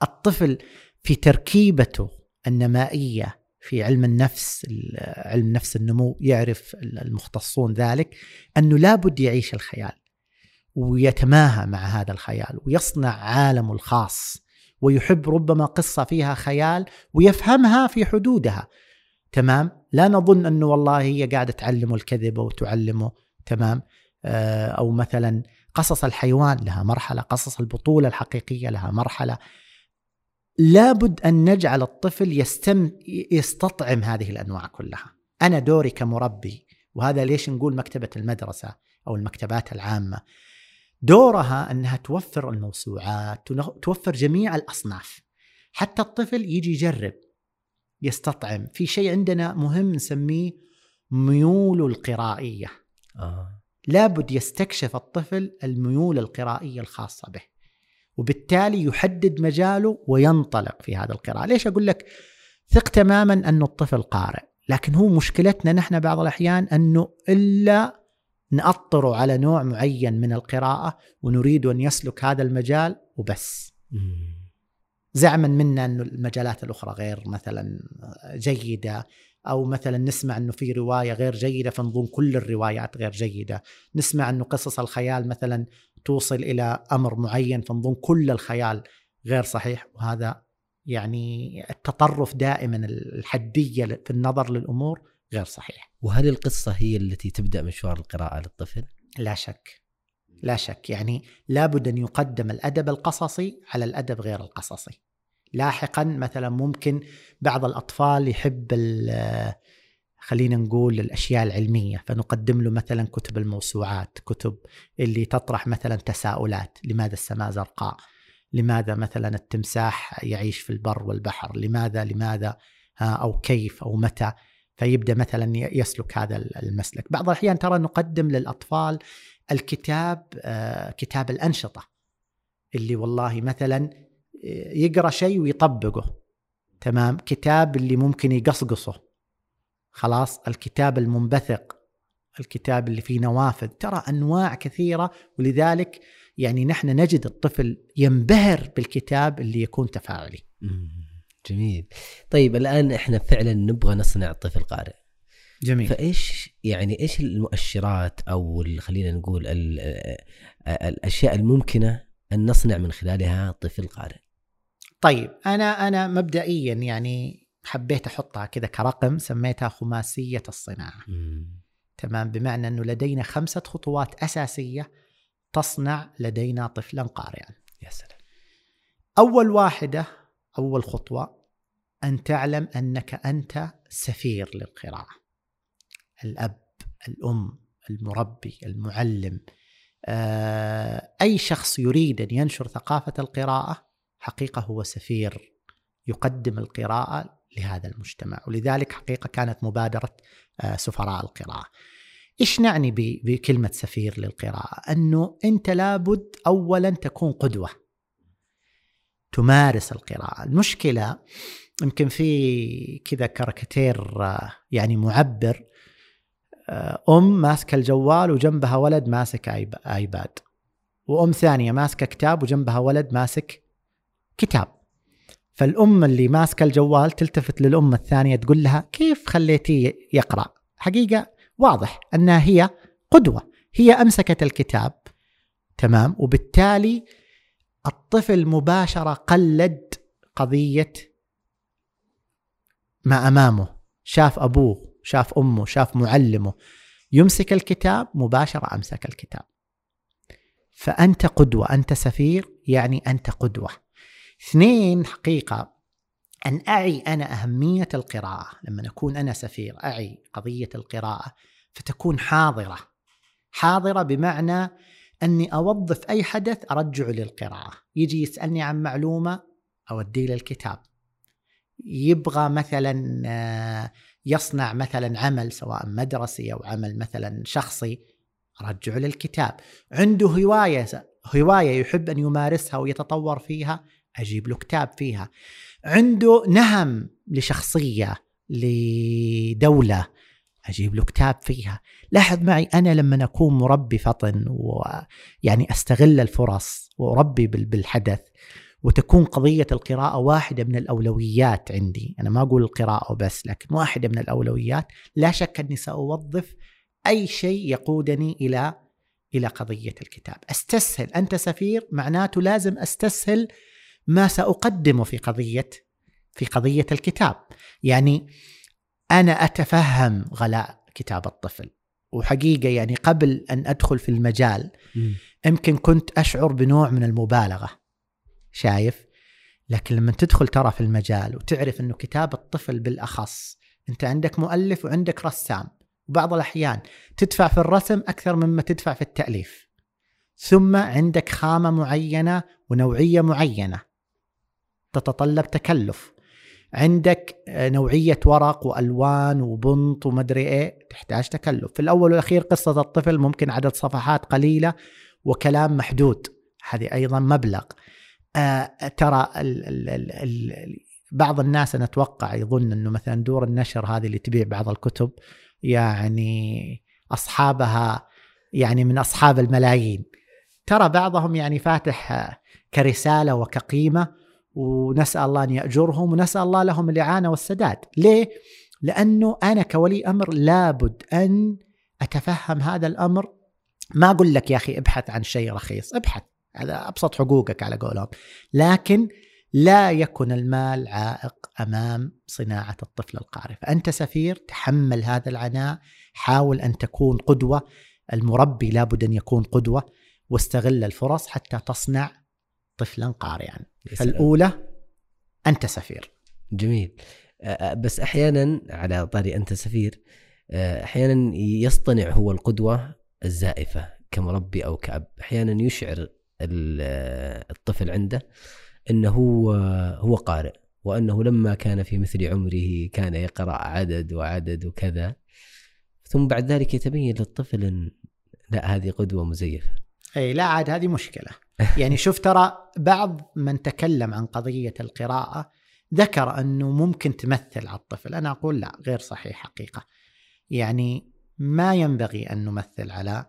الطفل في تركيبته النمائية في علم النفس علم نفس النمو يعرف المختصون ذلك أنه لابد يعيش الخيال ويتماهى مع هذا الخيال ويصنع عالمه الخاص ويحب ربما قصة فيها خيال ويفهمها في حدودها. تمام؟ لا نظن أنه والله هي قاعدة تعلمه الكذب وتعلمه تمام؟ أو مثلا قصص الحيوان لها مرحلة قصص البطولة الحقيقية لها مرحلة. لابد أن نجعل الطفل يستم يستطعم هذه الأنواع كلها. أنا دوري كمربي وهذا ليش نقول مكتبة المدرسة أو المكتبات العامة. دورها أنها توفر الموسوعات توفر جميع الأصناف. حتى الطفل يجي يجرب يستطعم. في شيء عندنا مهم نسميه ميوله القرائية. آه. لابد يستكشف الطفل الميول القرائية الخاصة به وبالتالي يحدد مجاله وينطلق في هذا القراءة. ليش أقول لك ثق تماما أن الطفل قارئ؟ لكن هو مشكلتنا نحن بعض الأحيان أنه إلا نأطره على نوع معين من القراءة ونريد أن يسلك هذا المجال وبس. زعما منا أن المجالات الأخرى غير مثلا جيدة أو مثلا نسمع إنه في رواية غير جيدة فنظن كل الروايات غير جيدة، نسمع إنه قصص الخيال مثلا توصل إلى أمر معين فنظن كل الخيال غير صحيح وهذا يعني التطرف دائما الحدية في النظر للأمور غير صحيح. وهل القصة هي التي تبدأ مشوار القراءة للطفل؟ لا شك. لا شك يعني لابد أن يقدم الأدب القصصي على الأدب غير القصصي. لاحقا. مثلا ممكن بعض الأطفال يحب خلينا نقول الأشياء العلمية فنقدم له مثلا كتب الموسوعات كتب اللي تطرح مثلا تساؤلات لماذا السماء زرقاء؟ لماذا مثلا التمساح يعيش في البر والبحر؟ لماذا؟ لماذا؟ أو كيف؟ أو متى؟ فيبدأ مثلا يسلك هذا المسلك. بعض الأحيان ترى نقدم للأطفال الكتاب كتاب الأنشطة اللي والله مثلا يقرأ شيء ويطبقه. تمام؟ كتاب اللي ممكن يقصقصه. خلاص؟ الكتاب المنبثق. الكتاب اللي فيه نوافذ. ترى أنواع كثيرة ولذلك يعني نحن نجد الطفل ينبهر بالكتاب اللي يكون تفاعلي. جميل. طيب الآن إحنا فعلا نبغى نصنع طفل قارئ. جميل. فإيش يعني إيش المؤشرات أو خلينا نقول الأشياء الممكنة أن نصنع من خلالها طفل قارئ؟ طيب أنا أنا مبدئيا يعني حبيت أحطها كذا كرقم سميتها خماسية الصناعة. مم. تمام؟ بمعنى إنه لدينا خمسة خطوات أساسية تصنع لدينا طفلا قارئا. يا سلام. أول واحدة أول خطوة أن تعلم أنك أنت سفير للقراءة. الأب الأم المربي المعلم. آه، أي شخص يريد أن ينشر ثقافة القراءة حقيقة هو سفير يقدم القراءة لهذا المجتمع ولذلك حقيقة كانت مبادرة آه، سفراء القراءة. إيش نعني بكلمة سفير للقراءة؟ أنه أنت لابد اولا تكون قدوة. تمارس القراءة، المشكلة يمكن في كذا كاريكاتير آه، يعني معبر آه، أم ماسكة الجوال وجنبها ولد ماسك آيباد. وأم ثانية ماسكة كتاب وجنبها ولد ماسك كتاب. فالام اللي ماسكة الجوال تلتفت للام الثانية تقول لها كيف خليتيه يقرأ؟ حقيقة واضح أنها هي قدوة، هي أمسكت الكتاب تمام وبالتالي الطفل مباشرة قلد قضية ما أمامه، شاف أبوه، شاف أمه، شاف معلمه يمسك الكتاب مباشرة أمسك الكتاب. فأنت قدوة، أنت سفير يعني أنت قدوة. اثنين حقيقة. أن أعي أنا أهمية القراءة. لما أكون أنا سفير أعي قضية القراءة فتكون حاضرة. حاضرة بمعنى أني أوظف أي حدث أرجعه للقراءة. يجي يسألني عن معلومة أوديه للكتاب. يبغى مثلا آه، يصنع مثلا عمل سواء مدرسي أو عمل مثلا شخصي أرجعه للكتاب. عنده هواية هواية يحب أن يمارسها ويتطور فيها أجيب له كتاب فيها. عنده نهم لشخصية لدولة أجيب له كتاب فيها. لاحظ معي أنا لما أكون مربي فطن ويعني أستغل الفرص وأربي بالحدث وتكون قضية القراءة واحدة من الأولويات عندي. أنا ما أقول القراءة وبس لكن واحدة من الأولويات. لا شك أني سأوظف أي شيء يقودني إلى إلى قضية الكتاب. أستسهل. أنت سفير معناته لازم أستسهل ما ساقدمه في قضية في قضية الكتاب. يعني أنا أتفهم غلاء كتاب الطفل. وحقيقة يعني قبل أن أدخل في المجال يمكن كنت أشعر بنوع من المبالغة شايف؟ لكن لما تدخل ترى في المجال وتعرف إنه كتاب الطفل بالأخص أنت عندك مؤلف وعندك رسام. وبعض الأحيان تدفع في الرسم أكثر مما تدفع في التأليف. ثم عندك خامة معينة ونوعية معينة. تتطلب تكلف. عندك آه، نوعية ورق وألوان وبنط ومدري إيه تحتاج تكلف. في الأول والأخير قصة الطفل ممكن عدد صفحات قليلة وكلام محدود. هذه أيضا مبلغ. آه ترى ال ال ال ال بعض الناس أنا أتوقع يظن أنه مثلا دور النشر هذه اللي تبيع بعض الكتب يعني أصحابها يعني من أصحاب الملايين. ترى بعضهم يعني فاتح آه، كرسالة وكقيمة ونسأل الله أن يأجرهم ونسأل الله لهم الإعانة والسداد، ليه؟ لأنه أنا كولي أمر لابد أن أتفهم هذا الأمر. ما أقول لك يا أخي ابحث عن شيء رخيص، ابحث. هذا أبسط حقوقك على قولهم، لكن لا يكن المال عائق أمام صناعة الطفل القارئ، فأنت سفير تحمل هذا العناء، حاول أن تكون قدوة، المربي لابد أن يكون قدوة. واستغل الفرص حتى تصنع طفلا قارئا. فالأولى أنت سفير. جميل. بس أحيانا على طاري أنت سفير أحيانا يصطنع هو القدوة الزائفة كمربي أو كأب. أحيانا يشعر الطفل عنده أنه هو هو قارئ وأنه لما كان في مثل عمره كان يقرأ عدد وعدد وكذا. ثم بعد ذلك يتبين للطفل أن لا هذه قدوة مزيفة. أي لا عاد هذه مشكلة. يعني شوف ترى بعض من تكلم عن قضية القراءة ذكر أنه ممكن تمثل على الطفل. أنا أقول لا غير صحيح حقيقة. يعني ما ينبغي أن نمثل على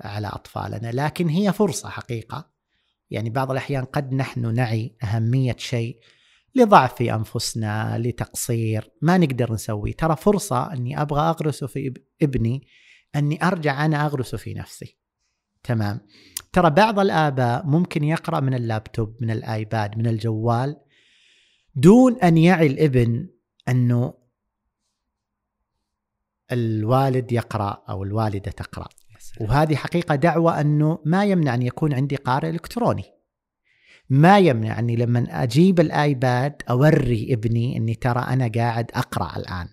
على أطفالنا لكن هي فرصة حقيقة. يعني بعض الأحيان قد نحن نعي أهمية شيء لضعف في أنفسنا لتقصير ما نقدر نسوي. ترى فرصة أني أبغى اغرسه في ابني أني أرجع أنا اغرسه في نفسي. تمام؟ ترى بعض الآباء ممكن يقرأ من اللابتوب من الآيباد من الجوال دون أن يعي الإبن أنه الوالد يقرأ أو الوالدة تقرأ. وهذه حقيقة دعوة أنه ما يمنع أن يكون عندي قارئ إلكتروني. ما يمنع أني لما أجيب الآيباد أوري ابني أني ترى أنا قاعد أقرأ الآن.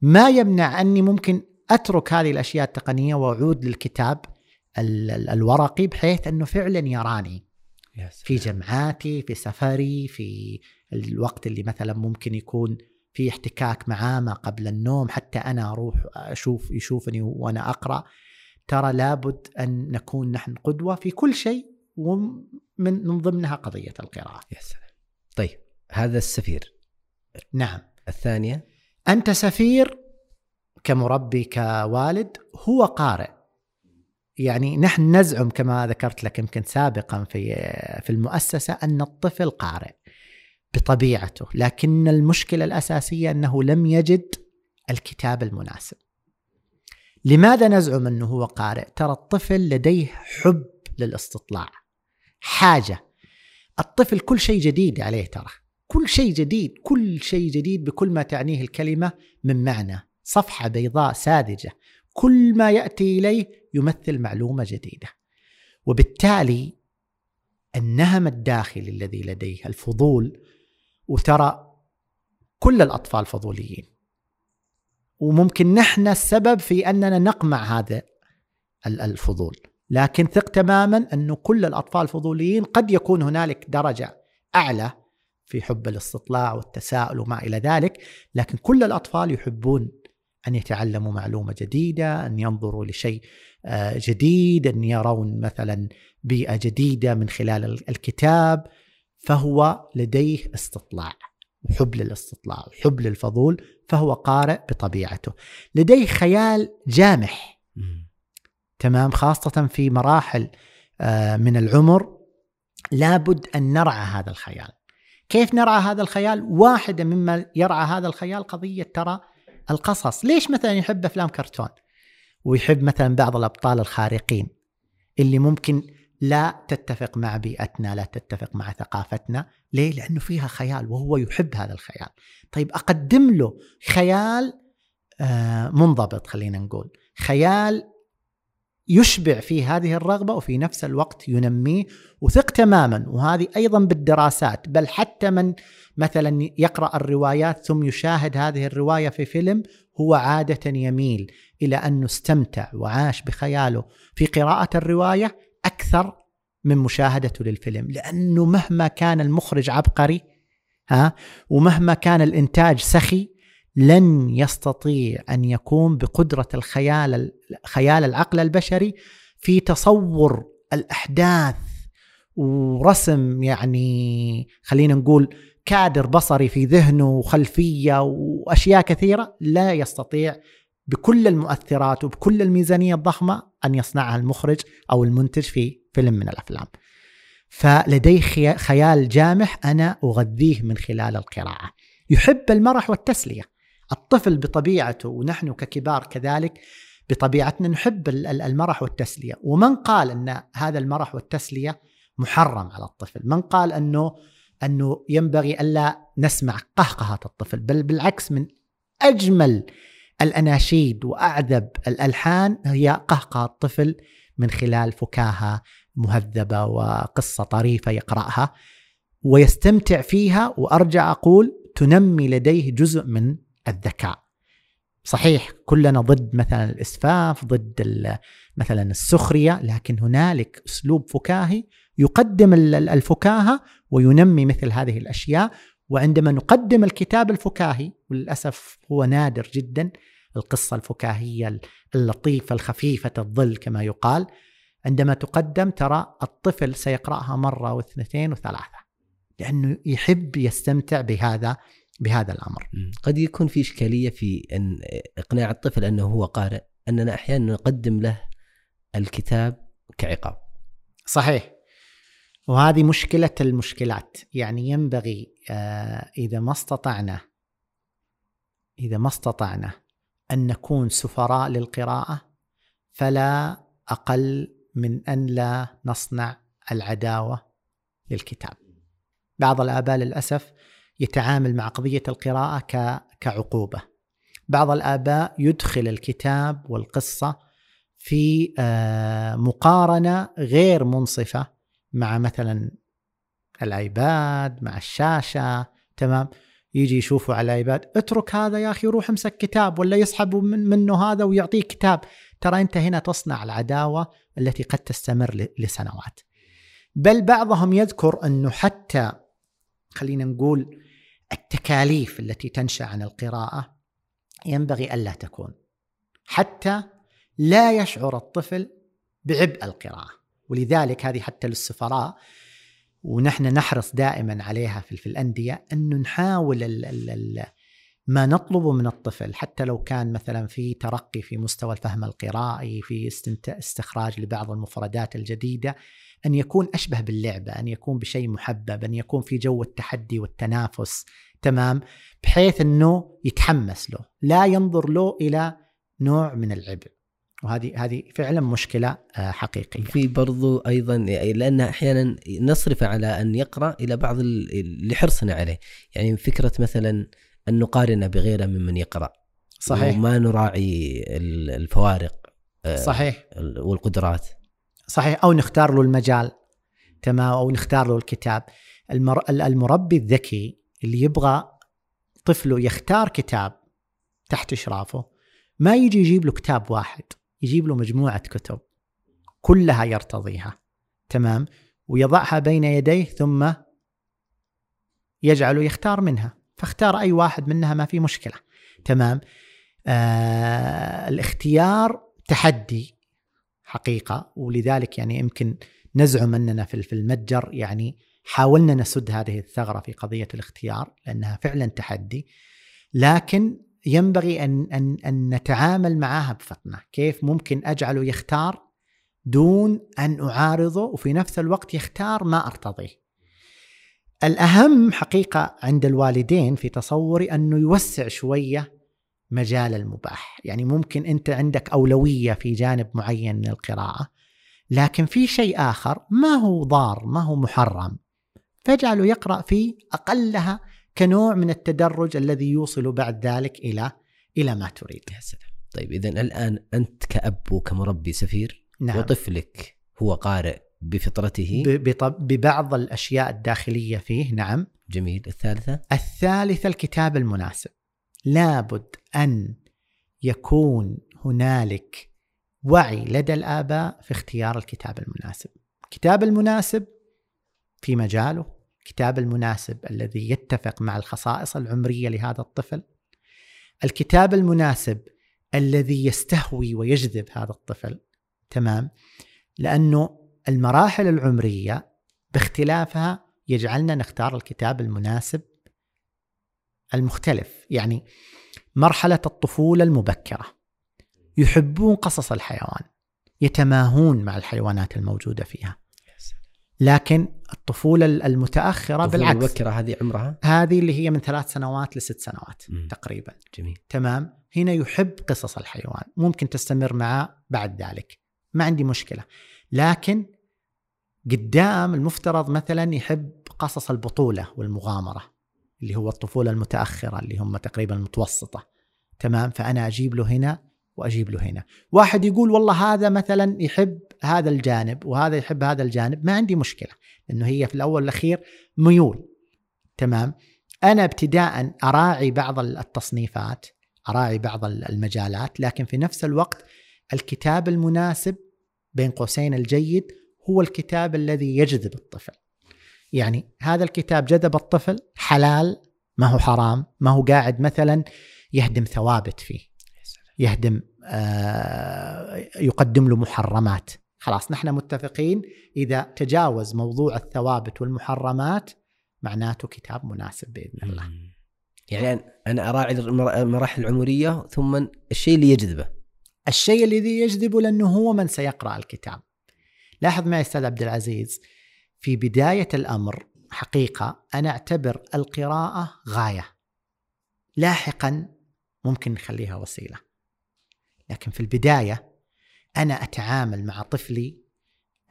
ما يمنع أني ممكن أترك هذه الأشياء التقنية وأعود للكتاب. الورقي بحيث إنه فعلا يراني في جمعاتي في سفري في الوقت اللي مثلا ممكن يكون في احتكاك معاه ما قبل النوم حتى أنا أروح أشوف يشوفني وأنا أقرأ ترى لابد أن نكون نحن قدوة في كل شيء ومن من ضمنها قضية القراءة. يا سلام. طيب هذا السفير. نعم. الثانية أنت سفير كمربي كوالد هو قارئ. يعني نحن نزعم كما ذكرت لك يمكن سابقا في في المؤسسة أن الطفل قارئ بطبيعته، لكن المشكلة الأساسية أنه لم يجد الكتاب المناسب. لماذا نزعم أنه هو قارئ؟ ترى الطفل لديه حب للاستطلاع. حاجة. الطفل كل شيء جديد عليه ترى. كل شيء جديد، كل شيء جديد بكل ما تعنيه الكلمة من معنى. صفحة بيضاء ساذجة. كل ما يأتي إليه يمثل معلومة جديدة. وبالتالي النهم الداخلي الذي لديه الفضول وترى كل الأطفال فضوليين وممكن نحن السبب في أننا نقمع هذا الفضول لكن ثق تماما انه كل الأطفال فضوليين قد يكون هنالك درجة أعلى في حب الاستطلاع والتساؤل وما إلى ذلك لكن كل الأطفال يحبون أن يتعلموا معلومة جديدة أن ينظروا لشيء آه، جديد أن يرون مثلا بيئة جديدة من خلال الكتاب. فهو لديه استطلاع وحب للاستطلاع وحب للفضول فهو قارئ بطبيعته. لديه خيال جامح. تمام؟ خاصة في مراحل آه، من العمر لابد أن نرعى هذا الخيال. كيف نرعى هذا الخيال؟ واحدة مما يرعى هذا الخيال قضية ترى القصص. ليش مثلا يحب أفلام كرتون؟ ويحب مثلا بعض الأبطال الخارقين اللي ممكن لا تتفق مع بيئتنا لا تتفق مع ثقافتنا. ليه؟ لأنه فيها خيال وهو يحب هذا الخيال. طيب أقدم له خيال آه، منضبط خلينا نقول. خيال يشبع فيه هذه الرغبة وفي نفس الوقت ينميه وثق تماما. وهذه أيضا بالدراسات بل حتى من مثلا يقرأ الروايات ثم يشاهد هذه الرواية في فيلم هو عادة يميل إلى أنه استمتع وعاش بخياله. في قراءة الرواية أكثر من مشاهدته للفيلم لأنه مهما كان المخرج عبقري ها ومهما كان الإنتاج سخي لن يستطيع أن يكون بقدرة الخيال خيال العقل البشري في تصور الأحداث ورسم يعني خلينا نقول كادر بصري في ذهنه وخلفية وأشياء كثيرة لا يستطيع بكل المؤثرات وبكل الميزانية الضخمة أن يصنعها المخرج أو المنتج في فيلم من الأفلام. فلديه خيال جامح أنا أغذيه من خلال القراءة. يحب المرح والتسلية. الطفل بطبيعته ونحن ككبار كذلك بطبيعتنا نحب المرح والتسلية، ومن قال أن هذا المرح والتسلية محرم على الطفل؟ من قال أنه أنه ينبغي ألا نسمع قهقهه الطفل، بل بالعكس من أجمل الأناشيد وأعذب الألحان هي قهقه الطفل من خلال فكاهة مهذبة وقصة طريفة يقرأها ويستمتع فيها وأرجع أقول تنمي لديه جزء من الذكاء. صحيح كلنا ضد مثلا الإسفاف، ضد مثلا السخرية، لكن هنالك أسلوب فكاهي يقدم الفكاهة وينمي مثل هذه الأشياء وعندما نقدم الكتاب الفكاهي وللأسف هو نادر جدا القصة الفكاهية اللطيفة الخفيفة الظل كما يقال عندما تقدم ترى الطفل سيقرأها مرة واثنتين وثلاثة لأنه يحب يستمتع بهذا بهذا الأمر. قد يكون في إشكالية في أن إقناع الطفل أنه هو قارئ أننا أحيانا نقدم له الكتاب كعقاب صحيح وهذه مشكلة المشكلات يعني ينبغي آه، إذا ما استطعنا إذا ما استطعنا أن نكون سفراء للقراءة فلا أقل من أن لا نصنع العداوة للكتاب. بعض الآباء للأسف يتعامل مع قضية القراءة كعقوبة. بعض الآباء يدخل الكتاب والقصة في آه، مقارنة غير منصفة مع مثلا الآيباد مع الشاشة تمام؟ يجي يشوفوا على الآيباد اترك هذا يا أخي روح امسك كتاب ولا يسحب من منه هذا ويعطيك كتاب. ترى أنت هنا تصنع العداوة التي قد تستمر لسنوات. بل بعضهم يذكر أنه حتى خلينا نقول التكاليف التي تنشأ عن القراءة ينبغي ألا تكون حتى لا يشعر الطفل بعبء القراءة. ولذلك هذه حتى للسفراء ونحن نحرص دائما عليها في, الأندية انه نحاول ال ال ال ما نطلبه من الطفل حتى لو كان مثلا في ترقي في مستوى الفهم القرائي في استخراج لبعض المفردات الجديدة أن يكون أشبه باللعبة أن يكون بشيء محبب أن يكون في جو التحدي والتنافس تمام بحيث إنه يتحمس له لا ينظر له إلى نوع من العبء وهذه هذه فعلا مشكلة آه، حقيقية. في برضو أيضا لأن أحيانا نصرف على أن يقرأ إلى بعض لحرصنا عليه، يعني فكرة مثلا أن نقارن بغيره ممن يقرأ. صحيح. وما نراعي الفوارق. آه، صحيح. والقدرات. صحيح أو نختار له المجال تمام أو نختار له الكتاب. المر... المربي الذكي اللي يبغى طفله يختار كتاب تحت إشرافه ما يجي يجيب له كتاب واحد يجيب له مجموعة كتب كلها يرتضيها. تمام؟ ويضعها بين يديه ثم يجعله يختار منها فاختار أي واحد منها ما في مشكلة. تمام؟ آه الاختيار تحدي. حقيقة ولذلك يعني يمكن نزعم أننا في المتجر يعني حاولنا نسد هذه الثغرة في قضية الاختيار لأنها فعلا تحدي لكن ينبغي ان ان أن نتعامل معها بفطنة، كيف ممكن أجعله يختار دون أن أعارضه وفي نفس الوقت يختار ما أرتضيه. الأهم حقيقة عند الوالدين في تصوري أنه يوسع شوية مجال المباح، يعني ممكن أنت عندك أولوية في جانب معين من القراءة، لكن في شيء آخر ما هو ضار، ما هو محرم. فاجعله يقرأ في أقلها كنوع من التدرج الذي يوصل بعد ذلك إلى إلى ما تريد. يا سلام. طيب اذا الآن أنت كأب وكمربي سفير نعم. وطفلك هو قارئ بفطرته ببعض الأشياء الداخلية فيه نعم. جميل، الثالثة؟ الثالثة الكتاب المناسب. لابد أن يكون هنالك وعي لدى الآباء في اختيار الكتاب المناسب. الكتاب المناسب في مجاله الكتاب المناسب الذي يتفق مع الخصائص العمرية لهذا الطفل الكتاب المناسب الذي يستهوي ويجذب هذا الطفل تمام لأنه المراحل العمرية باختلافها يجعلنا نختار الكتاب المناسب المختلف يعني مرحلة الطفولة المبكرة. يحبون قصص الحيوان يتماهون مع الحيوانات الموجودة فيها. لكن الطفولة المتأخرة بالعكس. المبكرة هذه عمرها؟ هذه اللي هي من ثلاث سنوات لست سنوات مم. تقريبا. جميل. تمام؟ هنا يحب قصص الحيوان ممكن تستمر معه بعد ذلك. ما عندي مشكلة. لكن قدام المفترض مثلا يحب قصص البطولة والمغامرة. اللي هو الطفولة المتأخرة اللي هم تقريبا المتوسطة تمام؟ فأنا أجيب له هنا وأجيب له هنا. واحد يقول والله هذا مثلا يحب هذا الجانب وهذا يحب هذا الجانب. ما عندي مشكلة لأنه هي في الأول والأخير ميول. تمام؟ أنا ابتداء أراعي بعض التصنيفات أراعي بعض المجالات لكن في نفس الوقت الكتاب المناسب بين قوسين الجيد هو الكتاب الذي يجذب الطفل. يعني هذا الكتاب جذب الطفل حلال ما هو حرام ما هو قاعد مثلا يهدم ثوابت فيه. يهدم آه، يقدم له محرمات. خلاص نحن متفقين إذا تجاوز موضوع الثوابت والمحرمات معناته كتاب مناسب بإذن الله. يعني أنا- المر- المراحل العمرية ثم الشيء اللي يجذبه. الشيء الذي يجذبه لأنه هو من سيقرأ الكتاب. لاحظ معي أستاذ عبد العزيز في بداية الأمر حقيقة أنا أعتبر القراءة غاية. لاحقا ممكن نخليها وسيلة. لكن في البداية أنا أتعامل مع طفلي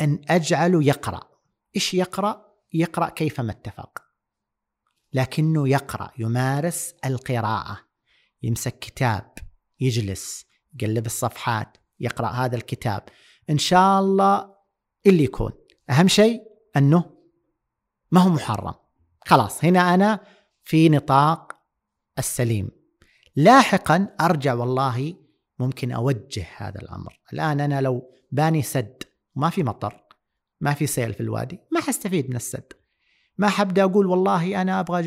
أن أجعله يقرأ. إيش يقرأ؟ يقرأ كيفما اتفق. لكنه يقرأ يمارس القراءة. يمسك كتاب يجلس يقلب الصفحات يقرأ هذا الكتاب. إن شاء الله اللي يكون. أهم شيء أنه ما هو محرم. خلاص هنا أنا في نطاق السليم. لاحقا أرجع والله ممكن أوجه هذا الأمر. الآن أنا لو باني سد وما في مطر ما في سيل في الوادي ما حستفيد من السد. ما حبدأ أقول والله أنا أبغى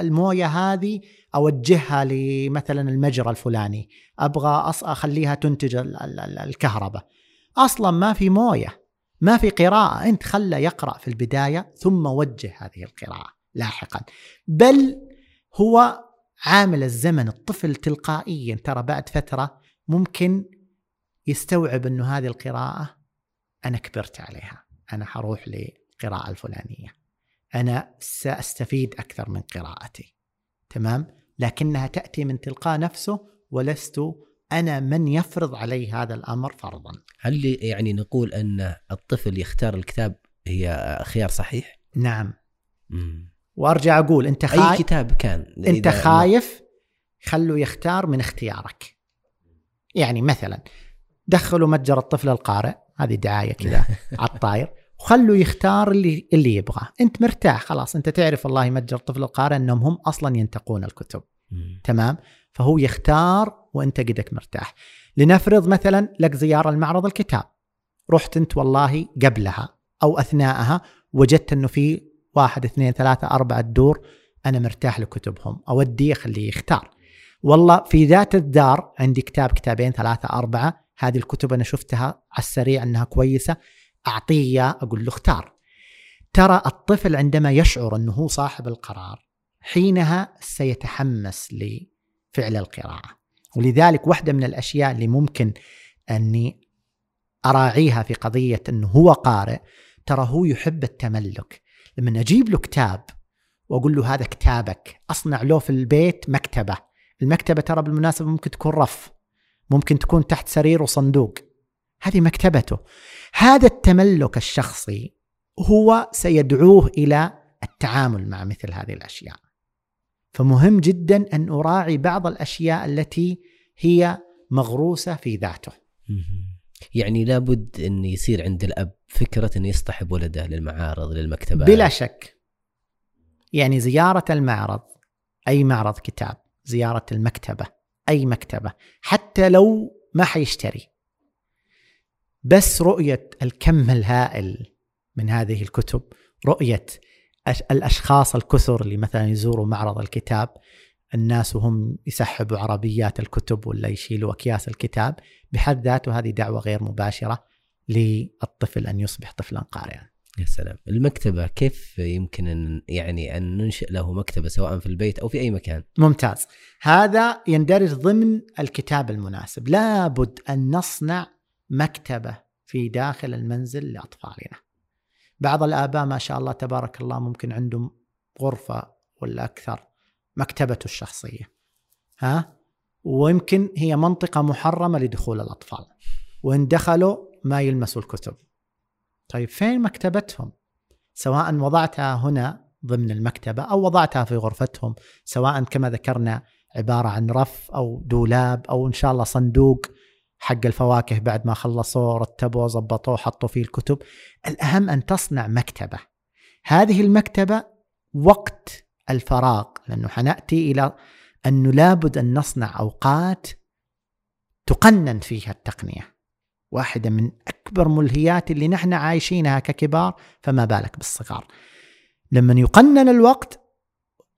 الموية هذه أوجهها لمثلا المجرى الفلاني أبغى أخليها تنتج ال- ال- ال- الكهرباء. أصلا ما في موية. ما في قراءة. أنت خله يقرأ في البداية ثم وجه هذه القراءة لاحقا. بل هو عامل الزمن الطفل تلقائيا. ترى بعد فترة ممكن يستوعب إنه هذه القراءة أنا كبرت عليها. أنا حروح للقراءه الفلانية. أنا سأستفيد أكثر من قراءتي. تمام؟ لكنها تأتي من تلقاء نفسه ولست أنا من يفرض عليه هذا الأمر فرضا. هل يعني نقول أن الطفل يختار الكتاب هي خيار صحيح؟ نعم. مم. وأرجع أقول أنت أي خايف؟ كتاب كان؟ أنت خايف؟ خلوا يختار من اختيارك. يعني مثلا دخلوا متجر الطفل القارئ هذه دعاية كذا على الطاير وخلوا يختار اللي اللي يبغاه. أنت مرتاح خلاص أنت تعرف والله متجر الطفل القارئ أنهم هم أصلا ينتقون الكتب. مم. تمام؟ فهو يختار وأنت قدك مرتاح. لنفرض مثلا لك زيارة لمعرض الكتاب. رحت أنت والله قبلها أو أثناءها وجدت إنه في واحد اثنين ثلاثة أربعة دور أنا مرتاح لكتبهم أودي أخليه يختار. والله في ذات الدار عندي كتاب كتابين ثلاثة أربعة هذه الكتب أنا شفتها على السريع أنها كويسة أعطيه إياه أقول له اختار. ترى الطفل عندما يشعر أنه هو صاحب القرار حينها سيتحمس لفعل القراءة. ولذلك واحدة من الأشياء اللي ممكن أني أراعيها في قضية أنه هو قارئ ترى هو يحب التملك. لما أجيب له كتاب وأقول له هذا كتابك أصنع له في البيت مكتبة. المكتبة ترى بالمناسبة ممكن تكون رف ممكن تكون تحت سرير وصندوق. هذه مكتبته. هذا التملك الشخصي هو سيدعوه إلى التعامل مع مثل هذه الأشياء. فمهم جدا أن أراعي بعض الأشياء التي هي مغروسة في ذاته. يعني لابد أن يصير عند الأب فكرة انه يصطحب ولده للمعارض للمكتبات بلا شك. يعني زيارة المعرض أي معرض كتاب زيارة المكتبة أي مكتبة حتى لو ما حيشتري. بس رؤية الكم الهائل من هذه الكتب رؤية الأشخاص الكثر اللي مثلا يزوروا معرض الكتاب الناس وهم يسحبوا عربيات الكتب ولا يشيلوا أكياس الكتاب بحد ذاته هذه دعوة غير مباشرة للطفل أن يصبح طفلا قارئا. يا سلام. المكتبة كيف يمكن أن يعني أن ننشئ له مكتبة سواء في البيت أو في أي مكان؟ ممتاز. هذا يندرج ضمن الكتاب المناسب. لابد أن نصنع مكتبة في داخل المنزل لأطفالنا. بعض الآباء ما شاء الله تبارك الله ممكن عندهم غرفة ولا أكثر مكتبته الشخصية. ها؟ ويمكن هي منطقة محرمة لدخول الأطفال. وإن دخلوا ما يلمسوا الكتب. طيب فين مكتبتهم؟ سواء وضعتها هنا ضمن المكتبة أو وضعتها في غرفتهم سواء كما ذكرنا عبارة عن رف أو دولاب أو إن شاء الله صندوق حق الفواكه بعد ما خلصوه رتبوه ظبطوه حطوا فيه الكتب. الأهم أن تصنع مكتبة. هذه المكتبة وقت الفراغ لأنه حنأتي إلى أنه لابد أن نصنع أوقات تقنن فيها التقنية. واحدة من أكبر ملهيات اللي نحن عايشينها ككبار فما بالك بالصغار. لما يقنن الوقت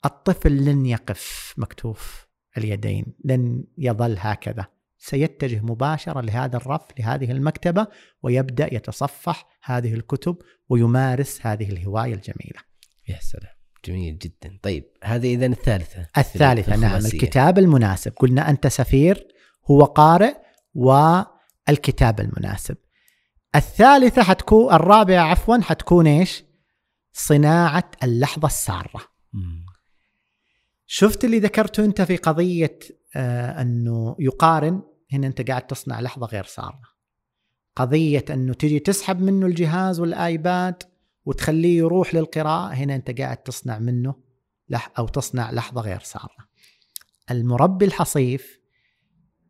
الطفل لن يقف مكتوف اليدين لن يظل هكذا. سيتجه مباشرة لهذا الرف لهذه المكتبة ويبدأ يتصفح هذه الكتب ويمارس هذه الهواية الجميلة. يا سلام. جميل جدا. طيب هذه اذا الثالثة في الثالثة نعم. الكتاب المناسب. قلنا أنت سفير هو قارئ والكتاب المناسب. الثالثة حتكون الرابعة عفوا حتكون إيش؟ صناعة اللحظة السارة. مم. شفت اللي ذكرته أنت في قضية آه أنه يقارن هنا أنت قاعد تصنع لحظة غير سارة. قضية أنه تجي تسحب منه الجهاز والآيباد وتخليه يروح للقراءة هنا أنت قاعد تصنع منه لح أو تصنع لحظة غير سارة. المربي الحصيف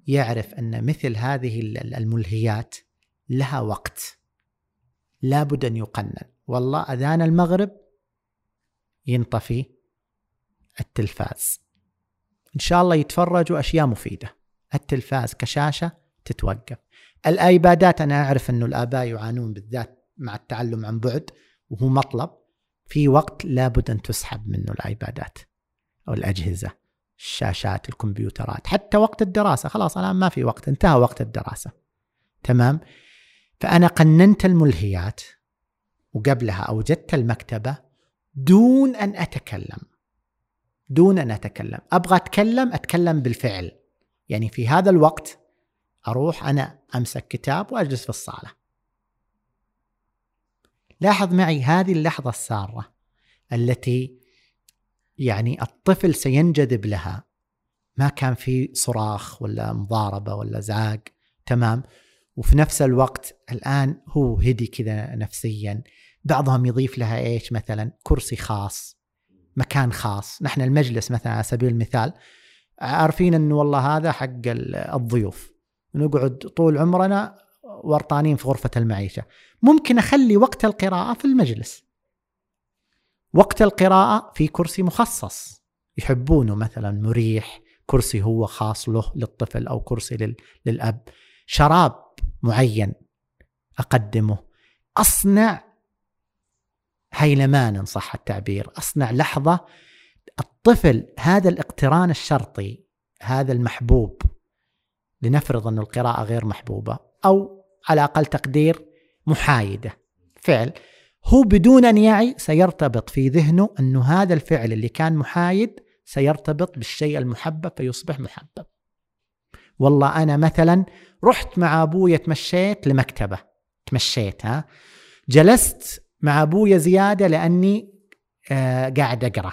يعرف أن مثل هذه ال- الملهيات لها وقت. لابد أن يقنن. والله أذان المغرب ينطفي التلفاز. إن شاء الله يتفرجوا أشياء مفيدة. التلفاز كشاشة تتوقف. الآيبادات أنا أعرف إنه الآباء يعانون بالذات مع التعلم عن بعد وهو مطلب. في وقت لابد أن تسحب منه الآيبادات أو الأجهزة الشاشات الكمبيوترات. حتى وقت الدراسة. خلاص الآن ما في وقت. انتهى وقت الدراسة. تمام؟ فأنا قننت الملهيات وقبلها أوجدت المكتبة دون أن أتكلم. دون أن أتكلم. أبغى أتكلم أتكلم بالفعل. يعني في هذا الوقت أروح أنا أمسك كتاب وأجلس في الصالة. لاحظ معي هذه اللحظة السارة التي يعني الطفل سينجذب لها. ما كان في صراخ ولا مضاربة ولا زعاق تمام. وفي نفس الوقت الآن هو هدي كذا نفسيا. بعضهم يضيف لها إيش؟ مثلا كرسي خاص مكان خاص. نحن المجلس مثلا على سبيل المثال عارفين إنه والله هذا حق ال- الضيوف. نقعد طول عمرنا ورطانين في غرفة المعيشة. ممكن أخلي وقت القراءة في المجلس. وقت القراءة في كرسي مخصص. يحبونه مثلا مريح كرسي هو خاص له للطفل أو كرسي لل- للأب. شراب معين أقدمه. أصنع هيلمان إن صح التعبير. أصنع لحظة الطفل هذا الاقتران الشرطي هذا المحبوب لنفرض أن القراءة غير محبوبة أو على أقل تقدير محايدة. فعل. هو بدون أن يعي سيرتبط في ذهنه أنه هذا الفعل اللي كان محايد سيرتبط بالشيء المحبب فيصبح محبب. والله أنا مثلا رحت مع أبويا تمشيت لمكتبة. تمشيت ها. جلست مع أبويا زيادة لأني آه قاعد أقرأ.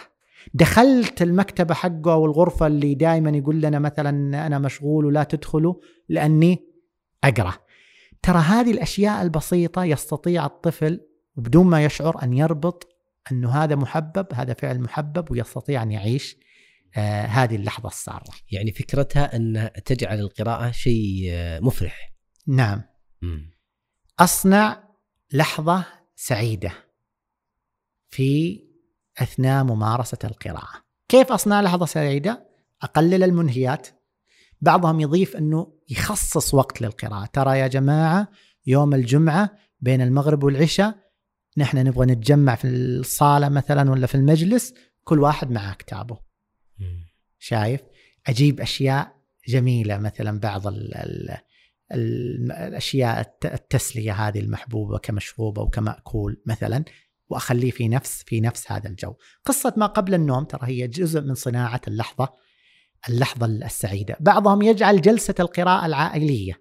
دخلت المكتبة حقه أو الغرفة اللي دائما يقول لنا مثلا أنا مشغول ولا تدخلوا لأني أقرأ. ترى هذه الأشياء البسيطة يستطيع الطفل وبدون ما يشعر أن يربط أنه هذا محبب هذا فعل محبب ويستطيع أن يعيش آه هذه اللحظة السارة. يعني فكرتها أن تجعل القراءة شيء آه، مفرح. نعم. مم. أصنع لحظة سعيدة في أثناء ممارسة القراءة. كيف أصنع لحظة سعيدة؟ أقلل المنهيات. بعضهم يضيف أنه يخصص وقت للقراءة. ترى يا جماعة يوم الجمعة بين المغرب والعشاء نحن نبغى نتجمع في الصالة مثلا ولا في المجلس كل واحد معاه كتابه. شايف؟ أجيب أشياء جميلة مثلا بعض ال ال ال الأشياء الت- التسلية هذه المحبوبة كمشروبه وكماكول مثلا. وأخليه في نفس في نفس هذا الجو. قصة ما قبل النوم ترى هي جزء من صناعة اللحظة اللحظة السعيدة، بعضهم يجعل جلسة القراءة العائلية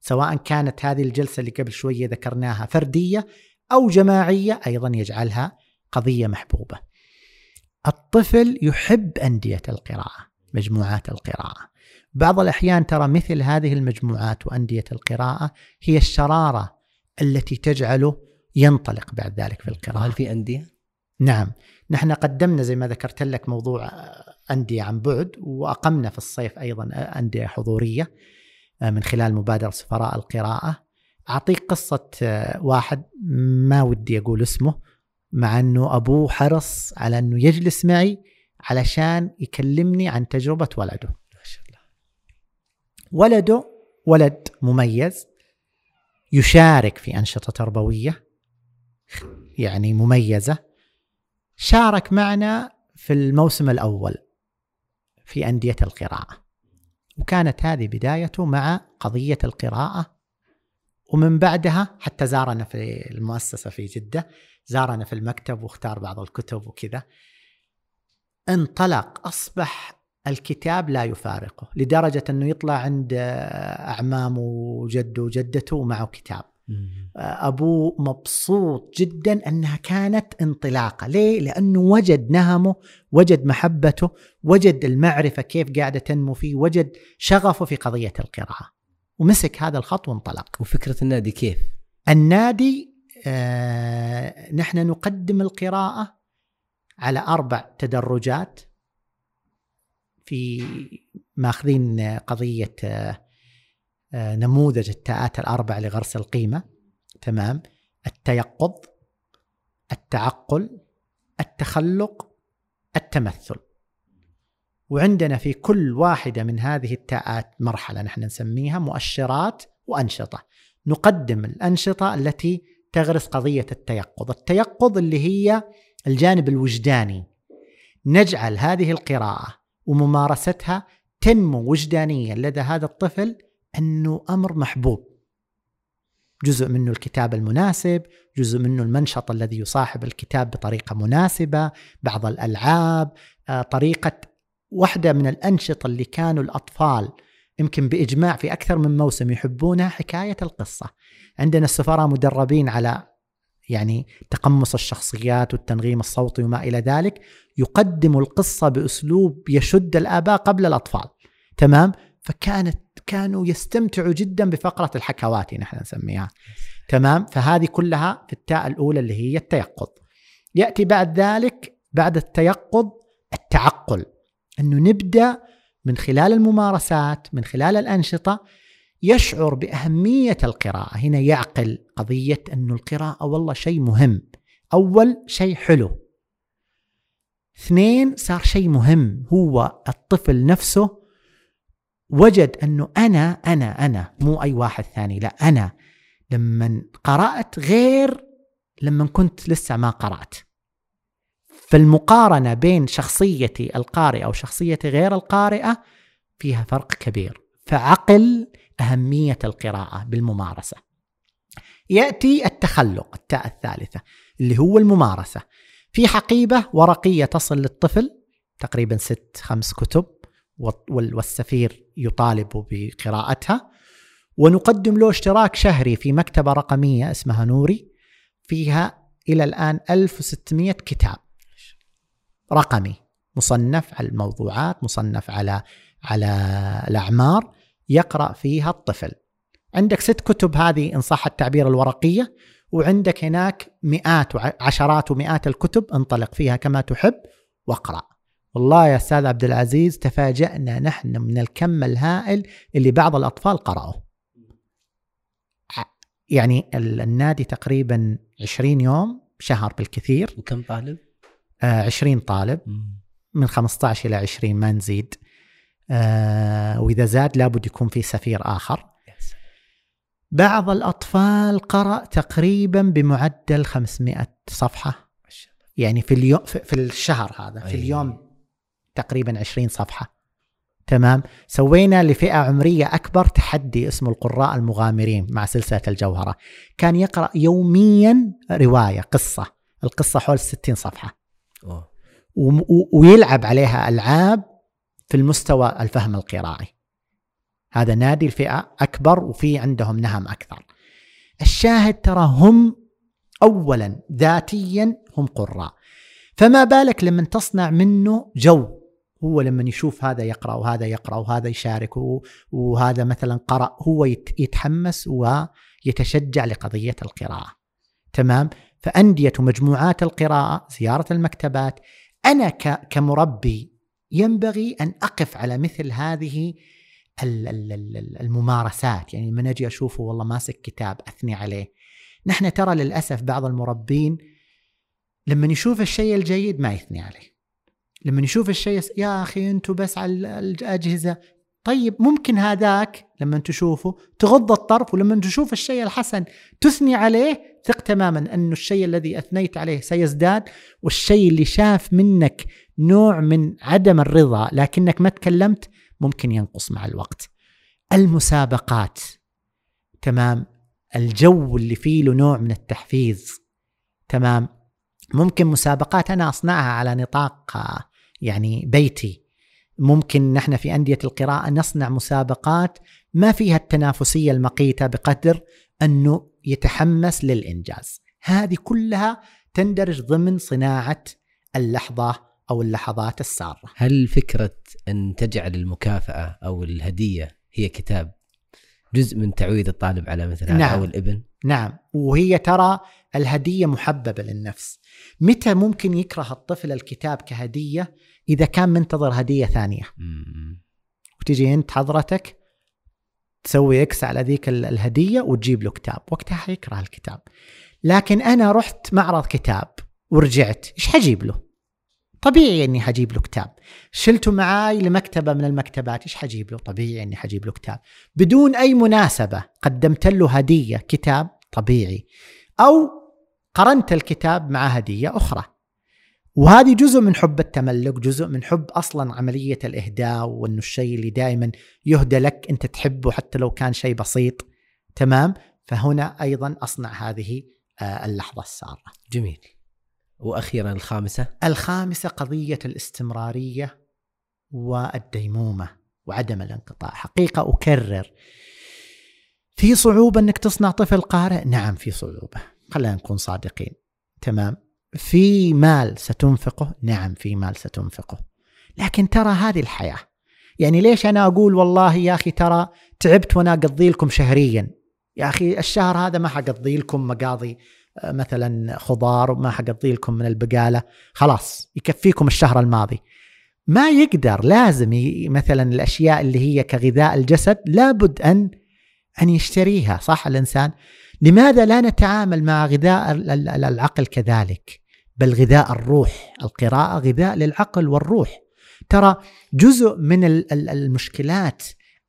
سواء كانت هذه الجلسة اللي قبل شوية ذكرناها فردية أو جماعية أيضا يجعلها قضية محبوبة. الطفل يحب أندية القراءة، مجموعات القراءة. بعض الأحيان ترى مثل هذه المجموعات وأندية القراءة هي الشرارة التي تجعله ينطلق بعد ذلك في القراءة. وهل في أندية؟ نعم نحن قدمنا زي ما ذكرت لك موضوع أندية عن بعد وأقمنا في الصيف أيضا أندية حضورية من خلال مبادرة سفراء القراءة أعطيك قصة واحد ما ودي أقول اسمه مع أنه أبوه حرص على أنه يجلس معي علشان يكلمني عن تجربة ولده ما شاء الله ولده ولد مميز يشارك في أنشطة تربوية يعني مميزة. شارك معنا في الموسم الأول في أندية القراءة. وكانت هذه بدايته مع قضية القراءة. ومن بعدها حتى زارنا في المؤسسة في جدة زارنا في المكتب واختار بعض الكتب وكذا. انطلق أصبح الكتاب لا يفارقه لدرجة إنه يطلع عند أعمامه وجده وجدته ومعه كتاب. ابوه مبسوط جدا أنها كانت انطلاقة، ليه؟ لأنه وجد نهمه، وجد محبته، وجد المعرفة كيف قاعدة تنمو فيه، وجد شغفه في قضية القراءة. ومسك هذا الخط وانطلق. وفكرة النادي كيف؟ النادي آه نحن نقدم القراءة على أربع تدرجات في ماخذين قضية آه آه، نموذج التاءات الأربع لغرس القيمة. تمام؟ التيقظ التعقل التخلق التمثل. وعندنا في كل واحدة من هذه التاءات مرحلة نحن نسميها مؤشرات وأنشطة. نقدم الأنشطة التي تغرس قضية التيقظ. التيقظ اللي هي الجانب الوجداني. نجعل هذه القراءة وممارستها تنمو وجدانيا لدى هذا الطفل أنه أمر محبوب. جزء منه الكتاب المناسب جزء منه المنشط الذي يصاحب الكتاب بطريقة مناسبة بعض الألعاب آه، طريقة واحدة من الأنشطة اللي كانوا الأطفال يمكن بإجماع في أكثر من موسم يحبونها حكاية القصة. عندنا السفراء مدربين على يعني تقمص الشخصيات والتنغيم الصوتي وما إلى ذلك يقدم القصة بأسلوب يشد الآباء قبل الأطفال. تمام؟ فكانت كانوا يستمتعوا جدا بفقرة الحكواتي نحن نسميها. تمام؟ فهذه كلها في التاء الأولى اللي هي التيقظ. يأتي بعد ذلك بعد التيقظ التعقل. أنه نبدأ من خلال الممارسات من خلال الأنشطة يشعر بأهمية القراءة. هنا يعقل قضية انه القراءة والله شيء مهم. أول شيء حلو. اثنين صار شيء مهم. هو الطفل نفسه وجد أنه أنا أنا أنا مو أي واحد ثاني لا أنا لما قرأت غير لما كنت لسه ما قرأت. فالمقارنة بين شخصيتي القارئة وشخصيتي غير القارئة فيها فرق كبير. فعقل أهمية القراءة بالممارسة. يأتي التخلق التاء الثالثة اللي هو الممارسة. في حقيبة ورقية تصل للطفل تقريبا ست خمس كتب. والسفير يطالب بقراءتها. ونقدم له اشتراك شهري في مكتبة رقمية اسمها نوري فيها إلى الآن 1600 كتاب. رقمي. مصنف على الموضوعات مصنف على على الأعمار يقرأ فيها الطفل. عندك ست كتب هذه إن صح التعبير الورقية وعندك هناك مئات وعشرات ومئات الكتب انطلق فيها كما تحب واقرأ. والله يا أستاذ عبد العزيز تفاجأنا نحن من الكم الهائل اللي بعض الأطفال قرأوا. يعني النادي تقريبا 20 يوم شهر بالكثير. وكم طالب؟ آه 20 طالب. من 15 إلى 20 ما نزيد. آه وإذا زاد لابد يكون في سفير آخر. بعض الأطفال قرأ تقريبا بمعدل 500 صفحة. يعني في اليوم في الشهر هذا في اليوم تقريبا 20 صفحة. تمام؟ سوينا لفئة عمرية أكبر تحدي اسمه القراء المغامرين مع سلسلة الجوهرة. كان يقرأ يوميا رواية قصة. القصة حول 60 صفحة. أوه. ويلعب عليها ألعاب في المستوى الفهم القرائي. هذا نادي الفئة أكبر وفي عندهم نهم أكثر. الشاهد ترى هم أولا ذاتيا هم قراء. فما بالك لما تصنع منه جو؟ هو لما يشوف هذا يقرأ وهذا يقرأ وهذا يشارك وهذا مثلا قرأ هو يتحمس ويتشجع لقضية القراءة. تمام؟ فأندية ومجموعات القراءة زيارة المكتبات أنا كمربي ينبغي أن أقف على مثل هذه الممارسات. يعني لما أجي أشوفه والله ماسك كتاب أثني عليه. نحن ترى للأسف بعض المربين لما يشوف الشيء الجيد ما يثني عليه. لما يشوف الشيء يا أخي أنتم بس على الأجهزة. طيب ممكن هذاك لما تشوفه تغض الطرف ولما تشوف الشيء الحسن تثني عليه ثق تماما انه الشيء الذي أثنيت عليه سيزداد والشيء اللي شاف منك نوع من عدم الرضا لكنك ما تكلمت ممكن ينقص مع الوقت. المسابقات. تمام؟ الجو اللي فيه له نوع من التحفيز. تمام؟ ممكن مسابقات أنا أصنعها على نطاق يعني بيتي. ممكن نحن في أندية القراءة نصنع مسابقات ما فيها التنافسية المقيتة بقدر أنه يتحمس للإنجاز. هذه كلها تندرج ضمن صناعة اللحظة أو اللحظات السارة. هل فكرة أن تجعل المكافأة أو الهدية هي كتاب جزء من تعويد الطالب على مثل هذا نعم. أو الإبن؟ نعم. وهي ترى الهدية محببة للنفس. متى ممكن يكره الطفل الكتاب كهدية؟ إذا كان منتظر هدية ثانية. وتجي أنت حضرتك تسوي إكس على ذيك ال- الهدية وتجيب له كتاب. وقتها حيكره الكتاب. لكن أنا رحت معرض كتاب ورجعت إيش حجيب له؟ طبيعي إني حجيب له كتاب. شلته معاي لمكتبة من المكتبات إيش حجيب له؟ طبيعي إني حجيب له كتاب. بدون أي مناسبة قدمت له هدية كتاب طبيعي. أو قرنت الكتاب مع هدية أخرى. وهذه جزء من حب التملك جزء من حب أصلا عملية الإهداء وإنه الشيء اللي دائما يهدى لك أنت تحبه حتى لو كان شيء بسيط. تمام؟ فهنا أيضا أصنع هذه آه، اللحظة السارة. جميل. وأخيرا الخامسة؟ الخامسة قضية الاستمرارية والديمومة وعدم الانقطاع. حقيقة أكرر. في صعوبة أنك تصنع طفل قارئ؟ نعم في صعوبة. خلينا نكون صادقين. تمام؟ في مال ستنفقه؟ نعم في مال ستنفقه. لكن ترى هذه الحياة. يعني ليش أنا أقول والله يا أخي ترى تعبت وأنا أقضي لكم شهريا؟ يا أخي الشهر هذا ما حقضي لكم مقاضي آه، مثلا خضار وما حقضي لكم من البقالة. خلاص يكفيكم الشهر الماضي. ما يقدر لازم. مثلا الأشياء اللي هي كغذاء الجسد لابد أن أن يشتريها صح الإنسان؟ لماذا لا نتعامل مع غذاء ال- ال- العقل كذلك؟ بل غذاء الروح القراءة غذاء للعقل والروح. ترى جزء من ال- ال- المشكلات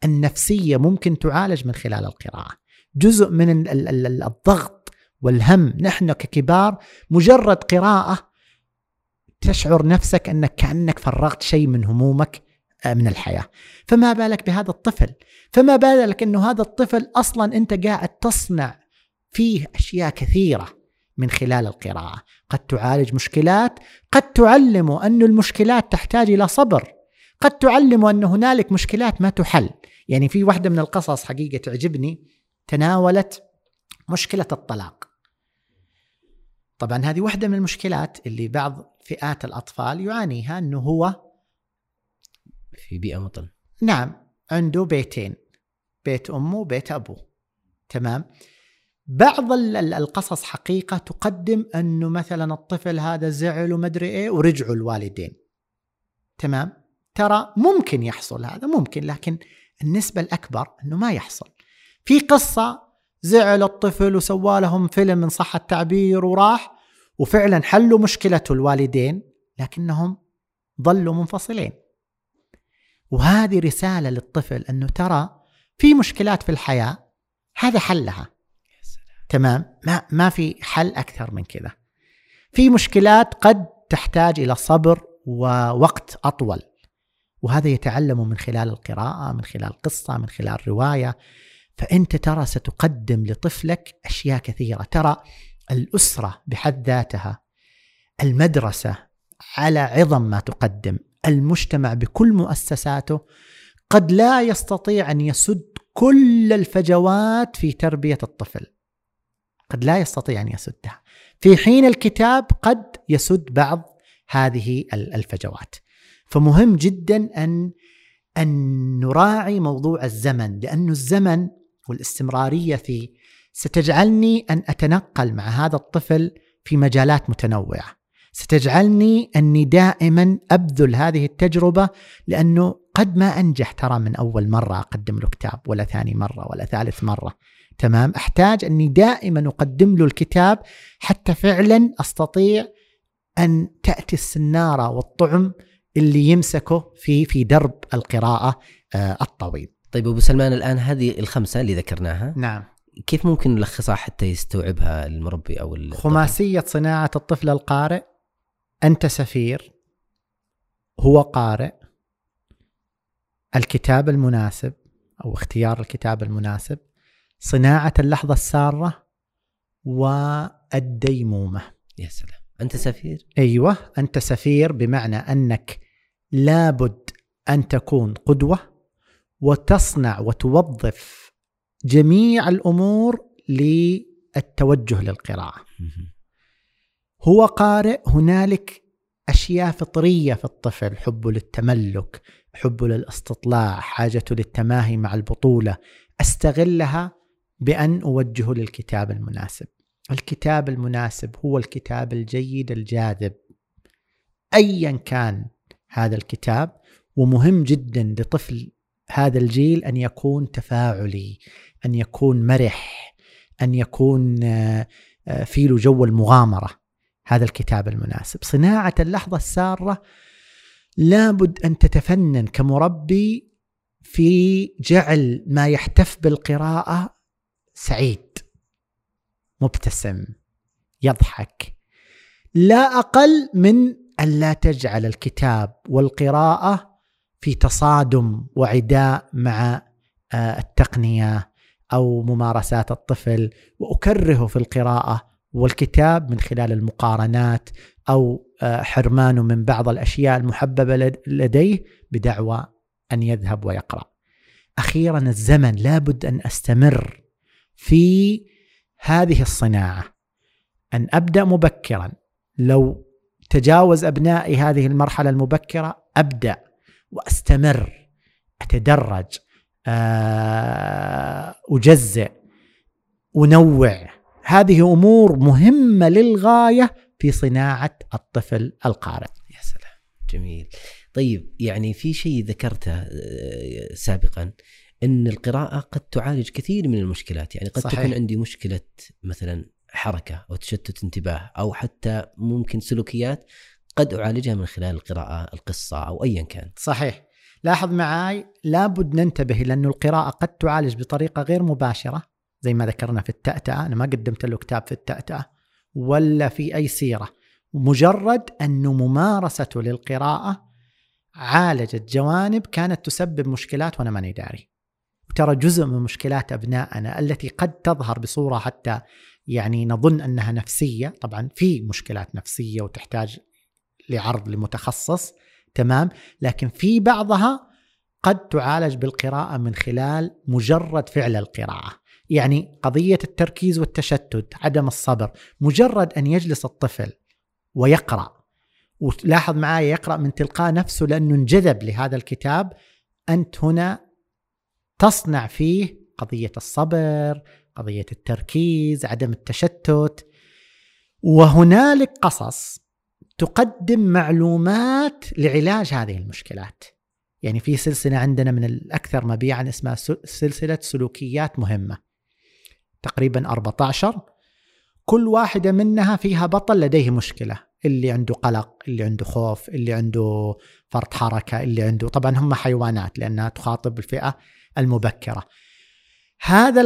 النفسية ممكن تعالج من خلال القراءة. جزء من ال- ال- ال- الضغط والهم. نحن ككبار مجرد قراءة تشعر نفسك أنك كأنك فرغت شيء من همومك من الحياة. فما بالك بهذا الطفل؟ فما بالك أنه هذا الطفل أصلا أنت قاعد تصنع فيه أشياء كثيرة من خلال القراءة. قد تعالج مشكلات قد تعلمه أن المشكلات تحتاج إلى صبر قد تعلمه أن هنالك مشكلات ما تحل. يعني في واحدة من القصص حقيقة تعجبني تناولت مشكلة الطلاق. طبعا هذه واحدة من المشكلات اللي بعض فئات الأطفال يعانيها أنه هو في بيئة مطل. نعم عنده بيتين بيت أمه وبيت أبوه. تمام؟ بعض ال- ال- القصص حقيقة تقدم أنه مثلا الطفل هذا زعل ومدري إيه ورجعوا الوالدين. تمام؟ ترى ممكن يحصل هذا ممكن لكن النسبة الأكبر أنه ما يحصل. في قصة زعل الطفل وسوى لهم فيلم من صح التعبير وراح وفعلا حلوا مشكلته الوالدين لكنهم ظلوا منفصلين. وهذه رسالة للطفل أنه ترى في مشكلات في الحياة هذا حلها تمام؟ ما ما في حل أكثر من كذا. في مشكلات قد تحتاج إلى صبر ووقت أطول. وهذا يتعلم من خلال القراءة من خلال قصة من خلال رواية. فأنت ترى ستقدم لطفلك أشياء كثيرة. ترى الأسرة بحد ذاتها المدرسة على عظم ما تقدم. المجتمع بكل مؤسساته قد لا يستطيع أن يسد كل الفجوات في تربية الطفل. قد لا يستطيع أن يسدها. في حين الكتاب قد يسد بعض هذه ال- الفجوات. فمهم جدا ان أن نراعي موضوع الزمن لأنه الزمن والاستمرارية فيه ستجعلني أن أتنقل مع هذا الطفل في مجالات متنوعة. ستجعلني أني دائما أبذل هذه التجربة لأنه قد ما أنجح ترى من أول مرة أقدم له كتاب ولا ثاني مرة ولا ثالث مرة تمام أحتاج أني دائما أقدم له الكتاب حتى فعلا أستطيع أن تأتي السنارة والطعم اللي يمسكه في في درب القراءة آه، الطويل. طيب أبو سلمان الآن هذه الخمسة اللي ذكرناها نعم. كيف ممكن نلخصها حتى يستوعبها المربي أو الطفل؟ خماسية صناعة الطفل القارئ أنت سفير هو قارئ الكتاب المناسب أو اختيار الكتاب المناسب صناعة اللحظة السارة والديمومة. يا سلام. أنت سفير؟ أيوه أنت سفير بمعنى أنك لابد أن تكون قدوة وتصنع وتوظف جميع الأمور للتوجه للقراءة. هو قارئ هنالك أشياء فطرية في الطفل، حبه للتملك، حبه للاستطلاع، حاجته للتماهي مع البطولة، أستغلها بأن أوجهه للكتاب المناسب. الكتاب المناسب هو الكتاب الجيد الجاذب. ايا كان هذا الكتاب ومهم جدا لطفل هذا الجيل أن يكون تفاعلي، أن يكون مرح، أن يكون آه، آه، في له جو المغامرة. هذا الكتاب المناسب. صناعة اللحظة السارة لابد أن تتفنن كمربي في جعل ما يحتف بالقراءة سعيد مبتسم يضحك لا أقل من أن لا تجعل الكتاب والقراءة في تصادم وعداء مع آه، التقنية أو ممارسات الطفل وأكرهه في القراءة والكتاب من خلال المقارنات أو آه، حرمانه من بعض الأشياء المحببة لديه بدعوى أن يذهب ويقرأ. أخيرا الزمن لابد أن أستمر في هذه الصناعة أن أبدأ مبكرا لو تجاوز أبنائي هذه المرحلة المبكرة أبدأ وأستمر أتدرج آه، أجزئ أنوع هذه أمور مهمة للغاية في صناعة الطفل القارئ. يا سلام جميل. طيب يعني في شيء ذكرته آه، سابقا إن القراءة قد تعالج كثير من المشكلات، يعني قد صحيح. تكون عندي مشكلة مثلا حركة أو تشتت انتباه أو حتى ممكن سلوكيات قد أعالجها من خلال القراءة، القصة أو ايا كان. صحيح. لاحظ معي لابد ننتبه لأن القراءة قد تعالج بطريقة غير مباشرة زي ما ذكرنا في التأتأة. أنا ما قدمت له كتاب في التأتأة ولا في أي سيرة. مجرد أنه ممارسته للقراءة عالجت جوانب كانت تسبب مشكلات وأنا ماني داري. ترى جزء من مشكلات أبنائنا التي قد تظهر بصورة حتى يعني نظن أنها نفسية. طبعا في مشكلات نفسية وتحتاج لعرض لمتخصص تمام. لكن في بعضها قد تعالج بالقراءة من خلال مجرد فعل القراءة. يعني قضية التركيز والتشتت عدم الصبر مجرد أن يجلس الطفل ويقرأ ولاحظ معي يقرأ من تلقاء نفسه لأنه انجذب لهذا الكتاب أنت هنا تصنع فيه قضية الصبر قضية التركيز عدم التشتت. وهنالك قصص تقدم معلومات لعلاج هذه المشكلات. يعني في سلسلة عندنا من الأكثر مبيعا اسمها سلسلة سلوكيات مهمة. تقريبا 14 كل واحدة منها فيها بطل لديه مشكلة اللي عنده قلق اللي عنده خوف اللي عنده فرط حركة اللي عنده طبعا هم حيوانات لأنها تخاطب الفئة المبكرة. هذا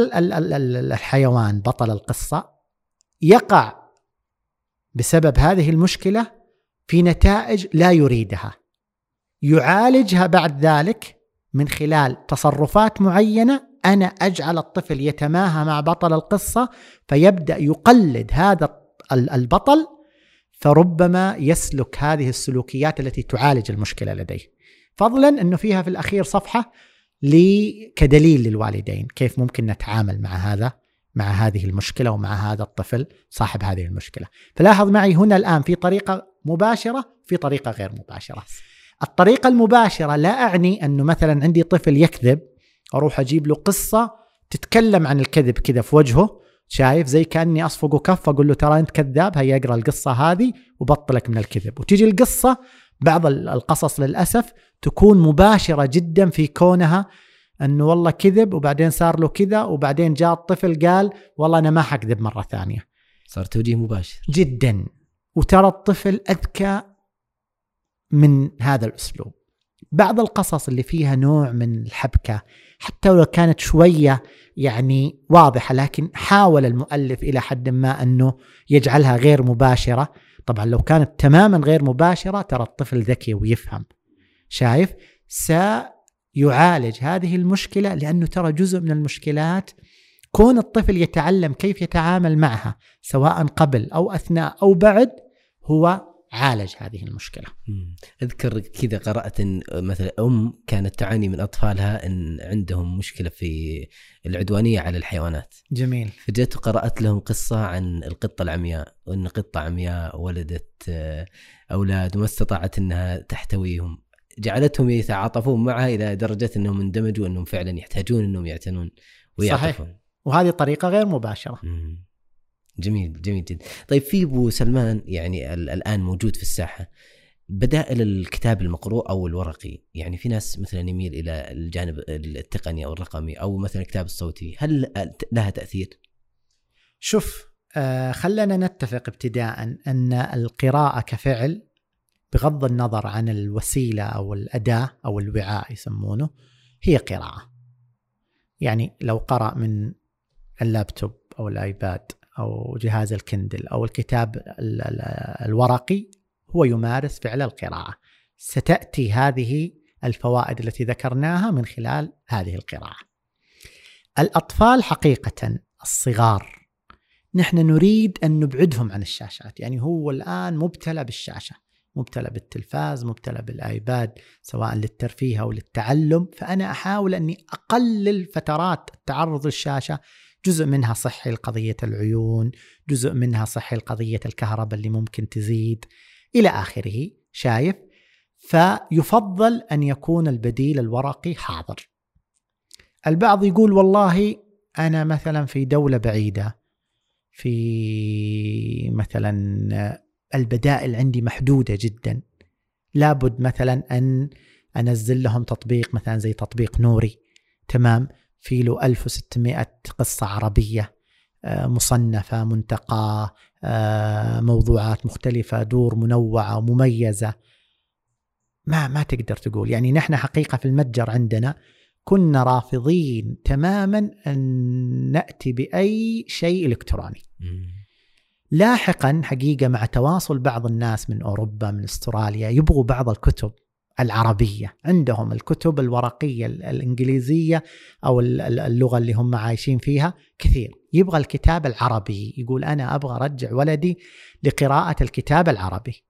الحيوان بطل القصة. يقع بسبب هذه المشكلة في نتائج لا يريدها. يعالجها بعد ذلك من خلال تصرفات معينة أنا أجعل الطفل يتماهى مع بطل القصة فيبدأ يقلد هذا البطل فربما يسلك هذه السلوكيات التي تعالج المشكلة لديه. فضلا إنه فيها في الأخير صفحة كدليل للوالدين كيف ممكن نتعامل مع هذا مع هذه المشكلة ومع هذا الطفل صاحب هذه المشكلة. فلاحظ معي هنا الآن في طريقة مباشرة في طريقة غير مباشرة. الطريقة المباشرة لا أعني أنه مثلا عندي طفل يكذب أروح أجيب له قصة تتكلم عن الكذب كذا في وجهه شايف؟ زي كأني اصفقه كف أقول له ترى أنت كذاب هيا أقرأ القصة هذه وبطلك من الكذب. وتيجي القصة بعض القصص للأسف تكون مباشرة جدا في كونها إنه والله كذب وبعدين صار له كذا وبعدين جاء الطفل قال والله أنا ما حكذب مرة ثانية. صار توجيه مباشر. جدا. وترى الطفل أذكى من هذا الأسلوب. بعض القصص اللي فيها نوع من الحبكة حتى لو كانت شوية يعني واضحة لكن حاول المؤلف إلى حد ما أنه يجعلها غير مباشرة. طبعا لو كانت تماما غير مباشرة ترى الطفل ذكي ويفهم. شايف؟ سيعالج هذه المشكلة لأنه ترى جزء من المشكلات كون الطفل يتعلم كيف يتعامل معها سواء قبل أو أثناء أو بعد هو عالج هذه المشكلة. أذكر كذا قرات إن مثلا أم كانت تعاني من أطفالها إن عندهم مشكلة في العدوانية على الحيوانات جميل. فجيت وقرات لهم قصة عن القطة العمياء وإن قطة عمياء ولدت آه، أولاد وما استطاعت إنها تحتويهم جعلتهم يتعاطفون معها إلى درجة إنهم اندمجوا إنهم فعلا يحتاجون إنهم يعتنون ويعطفون وهذه طريقة غير مباشرة. مم. جميل جميل جدا طيب في أبو سلمان يعني ال- الآن موجود في الساحة بدائل الكتاب المقروء أو الورقي يعني في ناس مثلا يميل إلى الجانب التقني أو الرقمي أو مثلا الكتاب الصوتي هل لها تأثير شوف آه خلنا نتفق ابتداء أن القراءة كفعل بغض النظر عن الوسيلة أو الأداة أو الوعاء يسمونه هي قراءة. يعني لو قرأ من اللابتوب أو الآيباد أو جهاز الكندل أو الكتاب ال- ال- الورقي هو يمارس فعل القراءة. ستأتي هذه الفوائد التي ذكرناها من خلال هذه القراءة. الأطفال حقيقة الصغار نحن نريد أن نبعدهم عن الشاشات، يعني هو الآن مبتلى بالشاشة، مبتلى بالتلفاز، مبتلى بالآيباد سواء للترفيه أو للتعلم، فأنا أحاول أني أقلل فترات التعرض للشاشه جزء منها صحي لقضية العيون جزء منها صحي لقضية الكهرباء اللي ممكن تزيد إلى آخره شايف؟ فيفضل أن يكون البديل الورقي حاضر. البعض يقول والله أنا مثلا في دولة بعيدة في مثلا البدائل عندي محدودة جدا لابد مثلا أن أنزل لهم تطبيق مثلا زي تطبيق نوري تمام؟ في له 1600 قصة عربية مصنفة منتقاة موضوعات مختلفة دور منوعة ومميزة ما ما تقدر تقول. يعني نحن حقيقة في المتجر عندنا كنا رافضين تماما أن نأتي بأي شيء إلكتروني. لاحقا حقيقة مع تواصل بعض الناس من أوروبا من أستراليا يبغوا بعض الكتب. العربية. عندهم الكتب الورقية الإنجليزية أو اللغة اللي هم عايشين فيها كثير. يبغى الكتاب العربي. يقول أنا أبغى أرجع ولدي لقراءة الكتاب العربي.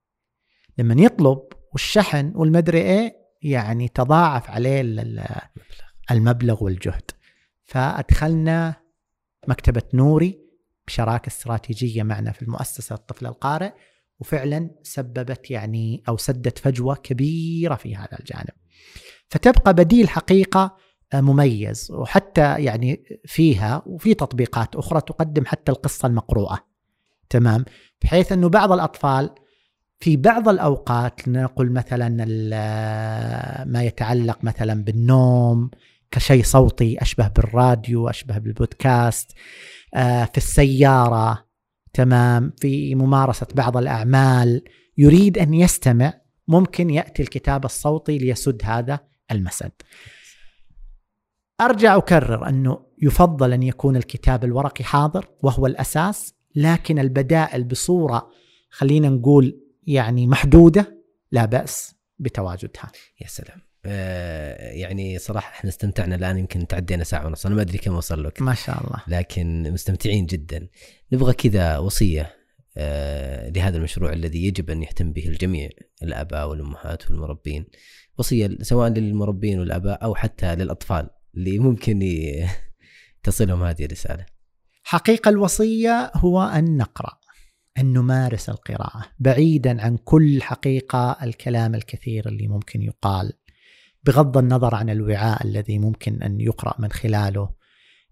لما يطلب والشحن والمدري إيه يعني تضاعف عليه المبلغ والجهد. فأدخلنا مكتبة نوري بشراكة استراتيجية معنا في المؤسسة الطفل القارئ. وفعلا سببت يعني أو سدت فجوة كبيرة في هذا الجانب. فتبقى بديل حقيقة مميز وحتى يعني فيها وفي تطبيقات أخرى تقدم حتى القصة المقروءة. تمام؟ بحيث أنه بعض الأطفال في بعض الأوقات نقول مثلا ما يتعلق مثلا بالنوم كشيء صوتي أشبه بالراديو أشبه بالبودكاست في السيارة تمام في ممارسة بعض الأعمال. يريد أن يستمع ممكن يأتي الكتاب الصوتي ليسد هذا المسد. أرجع أكرر أنه يفضل أن يكون الكتاب الورقي حاضر وهو الأساس لكن البدائل بصورة خلينا نقول يعني محدودة لا بأس بتواجدها. يا سلام. يعني صراحة إحنا استمتعنا الآن يمكن تعدينا ساعة ونص. أنا ما أدري كم وصل لك. ما شاء الله. لكن مستمتعين جدا. نبغى كذا وصية آه لهذا المشروع الذي يجب أن يهتم به الجميع الآباء والأمهات والمربين. وصية سواء للمربين والآباء أو حتى للأطفال اللي ممكن تصلهم هذه الرسالة. حقيقة الوصية هو أن نقرأ أن نمارس القراءة بعيدا عن كل حقيقة الكلام الكثير اللي ممكن يقال. بغض النظر عن الوعاء الذي ممكن أن يقرأ من خلاله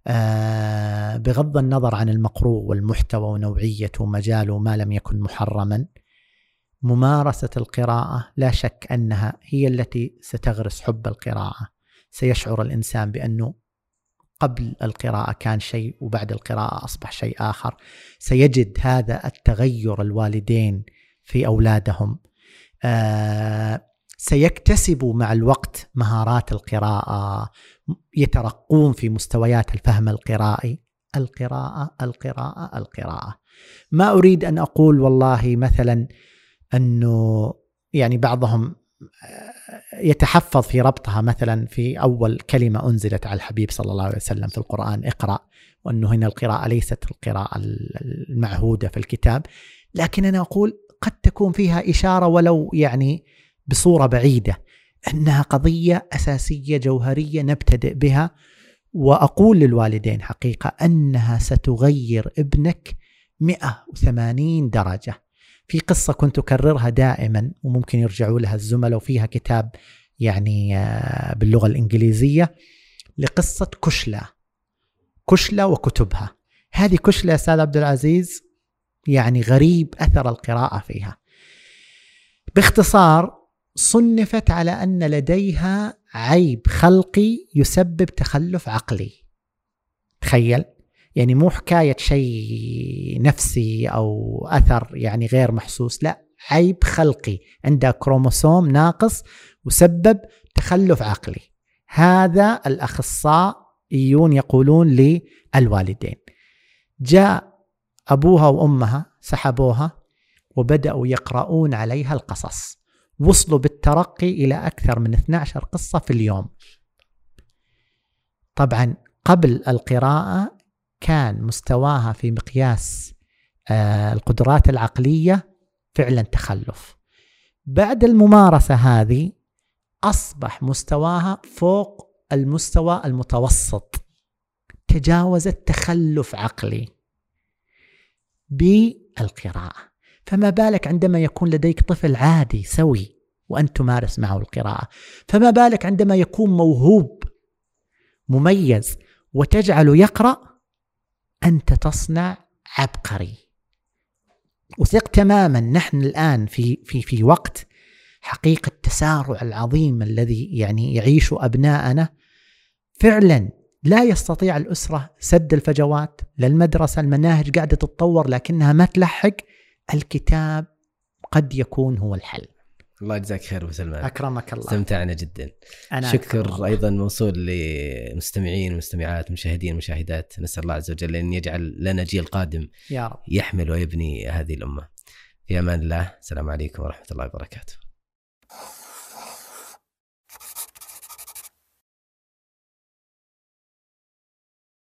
آه بغض النظر عن المقروء والمحتوى ونوعيته ومجاله ما لم يكن محرما ممارسة القراءة لا شك أنها هي التي ستغرس حب القراءة. سيشعر الإنسان بأنه قبل القراءة كان شيء وبعد القراءة أصبح شيء آخر. سيجد هذا التغير الوالدين في أولادهم آه سيكتسبوا مع الوقت مهارات القراءة يترقون في مستويات الفهم القرائي. القراءة القراءة القراءة. ما أريد أن أقول والله مثلا أنه يعني بعضهم يتحفظ في ربطها مثلا في أول كلمة أنزلت على الحبيب صلى الله عليه وسلم في القرآن اقرأ وأنه هنا القراءة ليست القراءة المعهودة في الكتاب. لكن أنا أقول قد تكون فيها إشارة ولو يعني بصورة بعيدة إنها قضية أساسية جوهرية نبتدئ بها وأقول للوالدين حقيقة أنها ستغير ابنك 180 درجة. في قصة كنت أكررها دائما وممكن يرجعوا لها الزملاء وفيها كتاب يعني آه، باللغة الإنجليزية لقصة كشلة. كشلة وكتبها. هذه كشلة أستاذ عبد العزيز يعني غريب أثر القراءة فيها. باختصار صنفت على أن لديها عيب خلقي يسبب تخلف عقلي. تخيل؟ يعني مو حكاية شيء نفسي أو أثر يعني غير محسوس لا عيب خلقي. عندها كروموسوم ناقص وسبب تخلف عقلي. هذا الاخصائيون يقولون للوالدين. جاء أبوها وأمها سحبوها وبدأوا يقرؤون عليها القصص. وصلوا بالترقي إلى أكثر من 12 قصة في اليوم. طبعا قبل القراءة كان مستواها في مقياس آه، القدرات العقلية فعلا تخلف. بعد الممارسة هذه أصبح مستواها فوق المستوى المتوسط. تجاوزت تخلف عقلي بالقراءة. فما بالك عندما يكون لديك طفل عادي سوي وأن تمارس معه القراءة. فما بالك عندما يكون موهوب مميز وتجعله يقرأ أنت تصنع عبقري. وثق تماما نحن الآن في في في وقت حقيقة التسارع العظيم الذي يعني يعيشه أبناءنا. فعلا لا يستطيع الأسرة سد الفجوات للمدرسة المناهج قاعدة تتطور لكنها ما تلحق. الكتاب قد يكون هو الحل. الله يجزاك خير أبو سلمان. أكرمك الله. استمتعنا جدا. أنا شكر أيضا موصول لمستمعين ومستمعات مشاهدين ومشاهدات نسأل الله عز وجل أن يجعل لنا جيل قادم يا رب. يحمل ويبني هذه الأمة. في أمان الله. السلام عليكم ورحمة الله وبركاته.